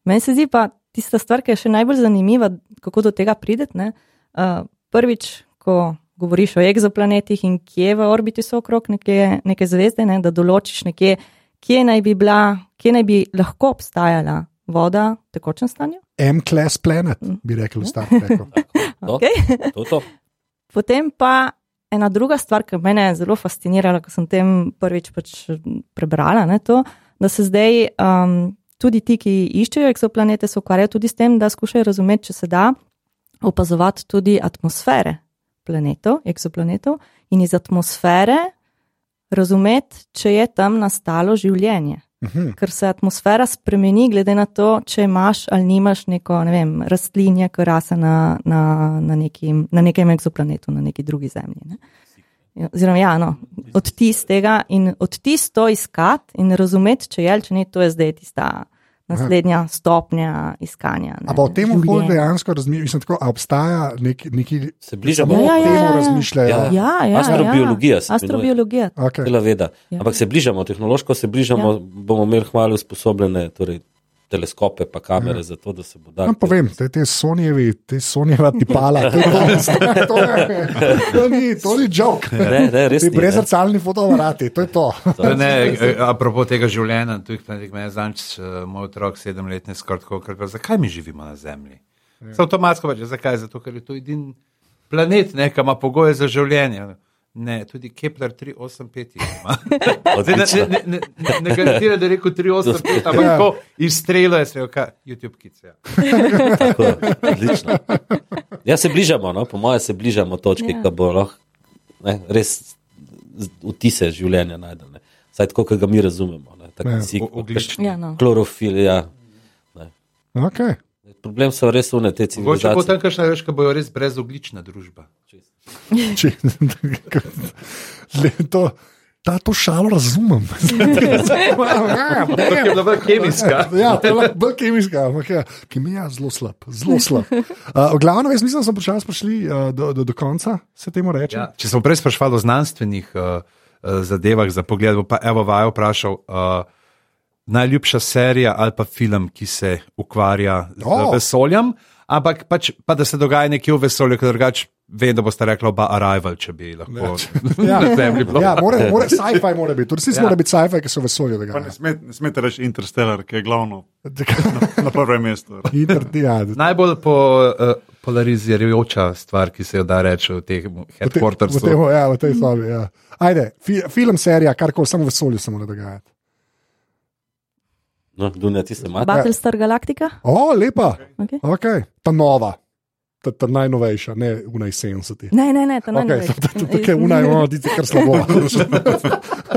Meni se zdi pa tista stvar, ki je še najbolj zanimiva, kako do tega prideti. ne. Uh, prvič, ko govoriš o egzoplanetih in kje v orbiti so okrog neke, neke zvezde, ne, da določiš nekje, kje naj bi bila, kje naj bi lahko obstajala voda v tekočem stanju. M-class planet, bi rekel, star rekel. (laughs) To, Okay. to, to. Potem pa ena druga stvar, ki me je zelo fascinirala, ko sem tem prvič pač prebrala, ne, to, da se zdaj um, tudi ti, ki iščejo eksoplanete, se ukvarjajo tudi s tem, da skušajo razumeti, če se da opazovati tudi atmosfere planetov, eksoplanetov in iz atmosfere razumeti, če je tam nastalo življenje. Mhm. Ker se atmosfera spremeni, glede na to, če imaš ali nimaš neko ne vem, rastlinje, ki rase na, na, na, nekim, na nekem eksoplanetu, na neki drugi zemlji. Ne? Ja, Oziroma, ja, no, odtis tega in odtis to iskati in razumeti, če je ali če ne, to je zdaj tista naslednja stopnja iskanja. ne, Ampak o tem bolj dejansko razmišljam, tako, a obstaja neki, neki Se bližamo. Ja, ja, tem ja, ja. razmišljajo. Ja. Ja, ja, Astrobiologija ja. Astrobiologija. Okay. Veda. Ja. Ampak se bližamo, tehnološko se bližamo, ja. bomo imeli hmalo usposobljene torej, teleskope, pa kamere, ja. za to, da se bo dal. Vam povem, te, te Sonjevi, te Sonjeva tipala, to, je to, je, to, ni, to ni ne. brezrcalni fotoaparati, to je to. To Ne, eh, apropo tega življenja, tu jih meni zanč, moj otrok sedemletni skoraj tako, zakaj mi živimo na Zemlji? Se avtomatsko reče, zakaj? Zato, ker je to edini planet, ne, ki ima pogoje za življenje. Ne, tudi Kepler 385 jih ima. (laughs) Zdaj, ne, ne, ne, ne, ne garantira, da je rekel 385, ampak tako izstrelilo je se, kaj, YouTube kice. Ja. (laughs) Tako, odlično. Ja, se bližamo, no? po mojem, se bližamo točki, Ja. ja. ki bo lahko ne, res vtise življenja najdel. ne. Vsaj tako, kot ga mi razumemo. Ne? Tak Ja. kisik, O- ogljični. Ja, no. Klorofil, ja. Okay. Problem so res une te Mogoče bo civilizacije. tam kakšna reč, ki bojo res brezoglična družba. Če, (laughs) le, to, ta, to šalo razumem. (laughs) To je bila bolj kemijska. Ja, to je lahko bolj kemijska, ampak ja, kemija zelo slab. Zelo slab. Uh, v glavnem, jaz mislim, da smo počasi prišli uh, do, do, do konca, se temu reče. Ja, če smo prej sprašvali o znanstvenih uh, uh, zadevah za pogled, pa Evo Vajo vprašal. Uh, Najljubša serija ali pa film, ki se ukvarja z oh. vesoljem, ampak pač, pa da se dogaja nekje v vesolju, ker drugače vem, da boste rekli oba Arrival, če bi lahko (laughs) Ja, na Zemlji bilo. ja more, more, (laughs) sci-fi mora biti, tudi Ja. ja. mora biti sci-fi, ki so v vesolju. Pa ne, dogaja. sme, ne smete reči Interstellar, ki je glavno (laughs) na prvem mestu. Inter, ja, Najbolj po, uh, polarizirajoča stvar, ki se jo da reči v teh v, te, v, headquartersu. tem, ja, v tej sobi. Ja. Ajde, fi, film, serija, kar koli, samo v vesolju se mora dogajati. No, Dunja, ti se imaš. Battlestar Galactica? O, lepa, Okay. okay. ta nova, ta, ta najnovejša, ne unaj 70. Ne, ne, ne, to ne Okay, okay, Tukaj unaj, ono, ti kar slabo.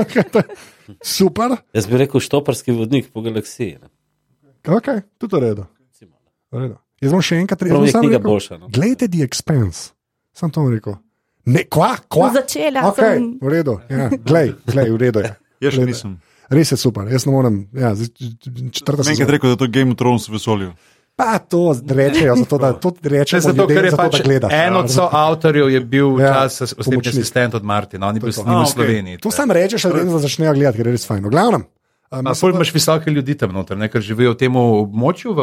okay, to je super, Jaz bi rekel štoparski vodnik po galaksiji. Ne? okay, tudi v redu. Jaz bom še enkrat jaz bom je knjiga rekel, boljša. No? Glejte, The Expense, sem to rekel. Ne, kva, kva. No, začela okay, sem. V redu, ja. glej, glej, v redu je. Jaz še nisem. Res je super, jaz ne morem. Ja, četrta sezona. rekel, da je to Game of Thrones v vesolju. Pa to rečejo, zato da to rečejo, Zato, ker je zato, pač da gledaš. en od soavtorjev je bil Ja, ja, čas osebni asistent od Martina, on je bil s to. njim A, v. Sloveniji. To sam rečeš, da vedno začnejo gledati, ker je res fajn. V glavnem. Um, A pol imaš visoke ljudi tam noter, ne, ker živijo v tem območju, v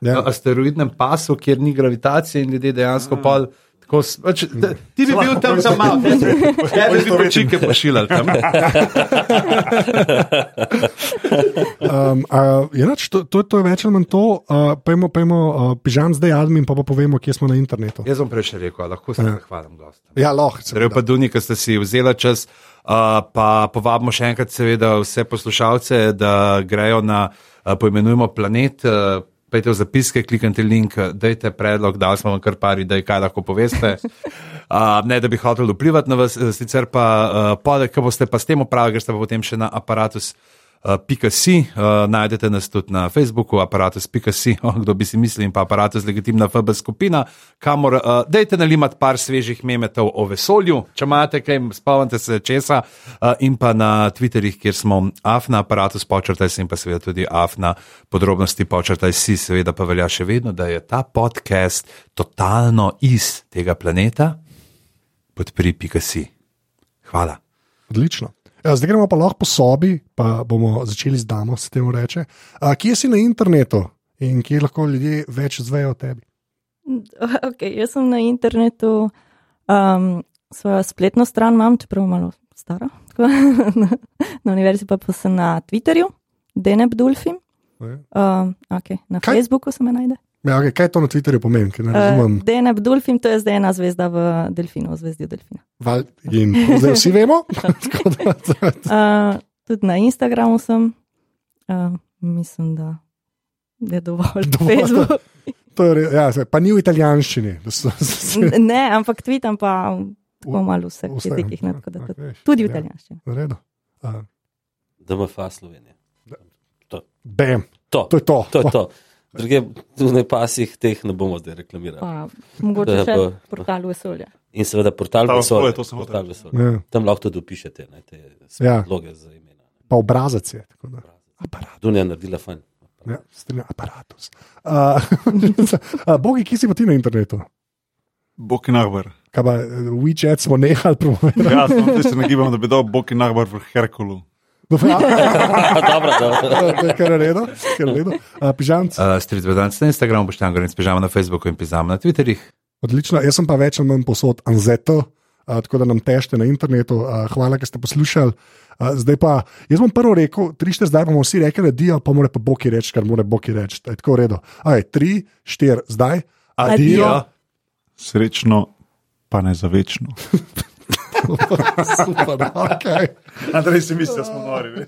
Ja. ja. asteroidnem pasu, kjer ni gravitacije in ljudje dejansko pol. Tako s- Pač, da- ti bi bil tam tam malo, ne bi bil čike pošiljal tam. Um, uh, inač, to, to, to je več ali manj to. Uh, pejmo, pejmo uh, pižam zdaj admin, pa, pa povemo, kje smo na internetu. Jaz bom prej še rekel, a lahko se zahvalim gostom. Ja, lahko. Torej, pa Duni, ki ste si vzeli čas, uh, pa povabimo še enkrat, seveda, vse poslušalce, da grejo na uh, poimenujmo planet. Uh, Pejte v zapiske, kliknite link, dajte predlog, da smo vam kar par idej, kaj lahko poveste. (laughs) Uh, ne, da bi hotel vplivati na vas, eh, sicer pa uh, podek, ko boste pa s tem upravili, ker ste pa potem še na aparatus Uh, .si, uh, najdete nas tudi na Facebooku, aparatus.si, (laughs) oh, kdo bi si mislil, in pa aparatus legitimna FB skupina, kamor uh, dejte nalimati par svežih memetov o vesolju, če imate kaj, spomnite se česa, uh, in pa na Twitterih, kjer smo afna aparatus počrtaj si in pa seveda tudi afna podrobnosti počrtaj si, seveda pa velja še vedno, da je ta podcast totalno iz tega planeta, podpri.si. Hvala. Odlično. Ja, zdaj gremo pa lahko po sobi, pa bomo začeli z damo, se temu reče. A, kje si na internetu in kje lahko ljudje več zvejo o tebi? (laughs) Okay, jaz sem na internetu, um, svojo spletno stran imam, čeprav malo stara. tako, (laughs) na, univerzi pa, pa sem na Twitterju, Deneb Dulfim. Um, okay, na? Kaj? Facebooku se me najde. Ja, okay, kaj to na Twitterju pomeni? ker Ne Uh, razumem. Deneb Dulfim, to je zdaj ena zvezda v Delfinu, v zvezdi Delfina. Val, in zdaj vsi vemo. (laughs) (laughs) Tako da, Uh, tudi na Instagramu sem, uh, mislim, da je dovolj. Dovolj, Facebook. (laughs) to je, ja, se- pa ni v italijanščini. da so- N- ne, ampak tweetam pa tako malo vseh vse- jezikih. ne, tako da tudi- Okay, Tudi v ja, italijanščini. v redu. Uh, DMF Slovenija. bam, To, to je to. to, je to. Druge v pasih teh ne bomo zdaj reklamirali. Pa, mogoče še bo- portal vesolja. In seveda portal Ta- vesolja. sem hotel portal vesolja. Ja, Tam lahko tudi opišete ne, te Ja. predloge za imena. pa obrazec je. Dunja naredila fajn. Ja, strinjam, aparatus. Uh, (laughs) uh, Bogi, kje si pa ti na internetu? Boki nahbar. Kaj pa, eh, WeChat smo nehali promovirati. Ja, sem se nagibam, da bi dal Boki nahbar v Herkulu. (laughs) Dobro, dobro, kar je redo, kar je redo. Uh, pižamc, Uh, Stric Vedanc na Instagramu, Boštjan Gorenc, pižama na Facebooku in pižama na Twitterjih. odlično. Jaz sem pa več ali manj posod Anzeto, uh, tako da nam tešte na internetu. Uh, hvala, ker ste poslušali. Uh, zdaj pa, jaz bom prvo rekel, tri, štiri, zdaj bomo vsi rekli, adijo, pa mora pa Boki reči, kar mora Boki reči. Je tako v redu. Aj, tri, štiri, zdaj. Adijo. Srečno, pa ne za večno. (laughs) (laughs) Super, okay. Andrej si misli, da smo nori.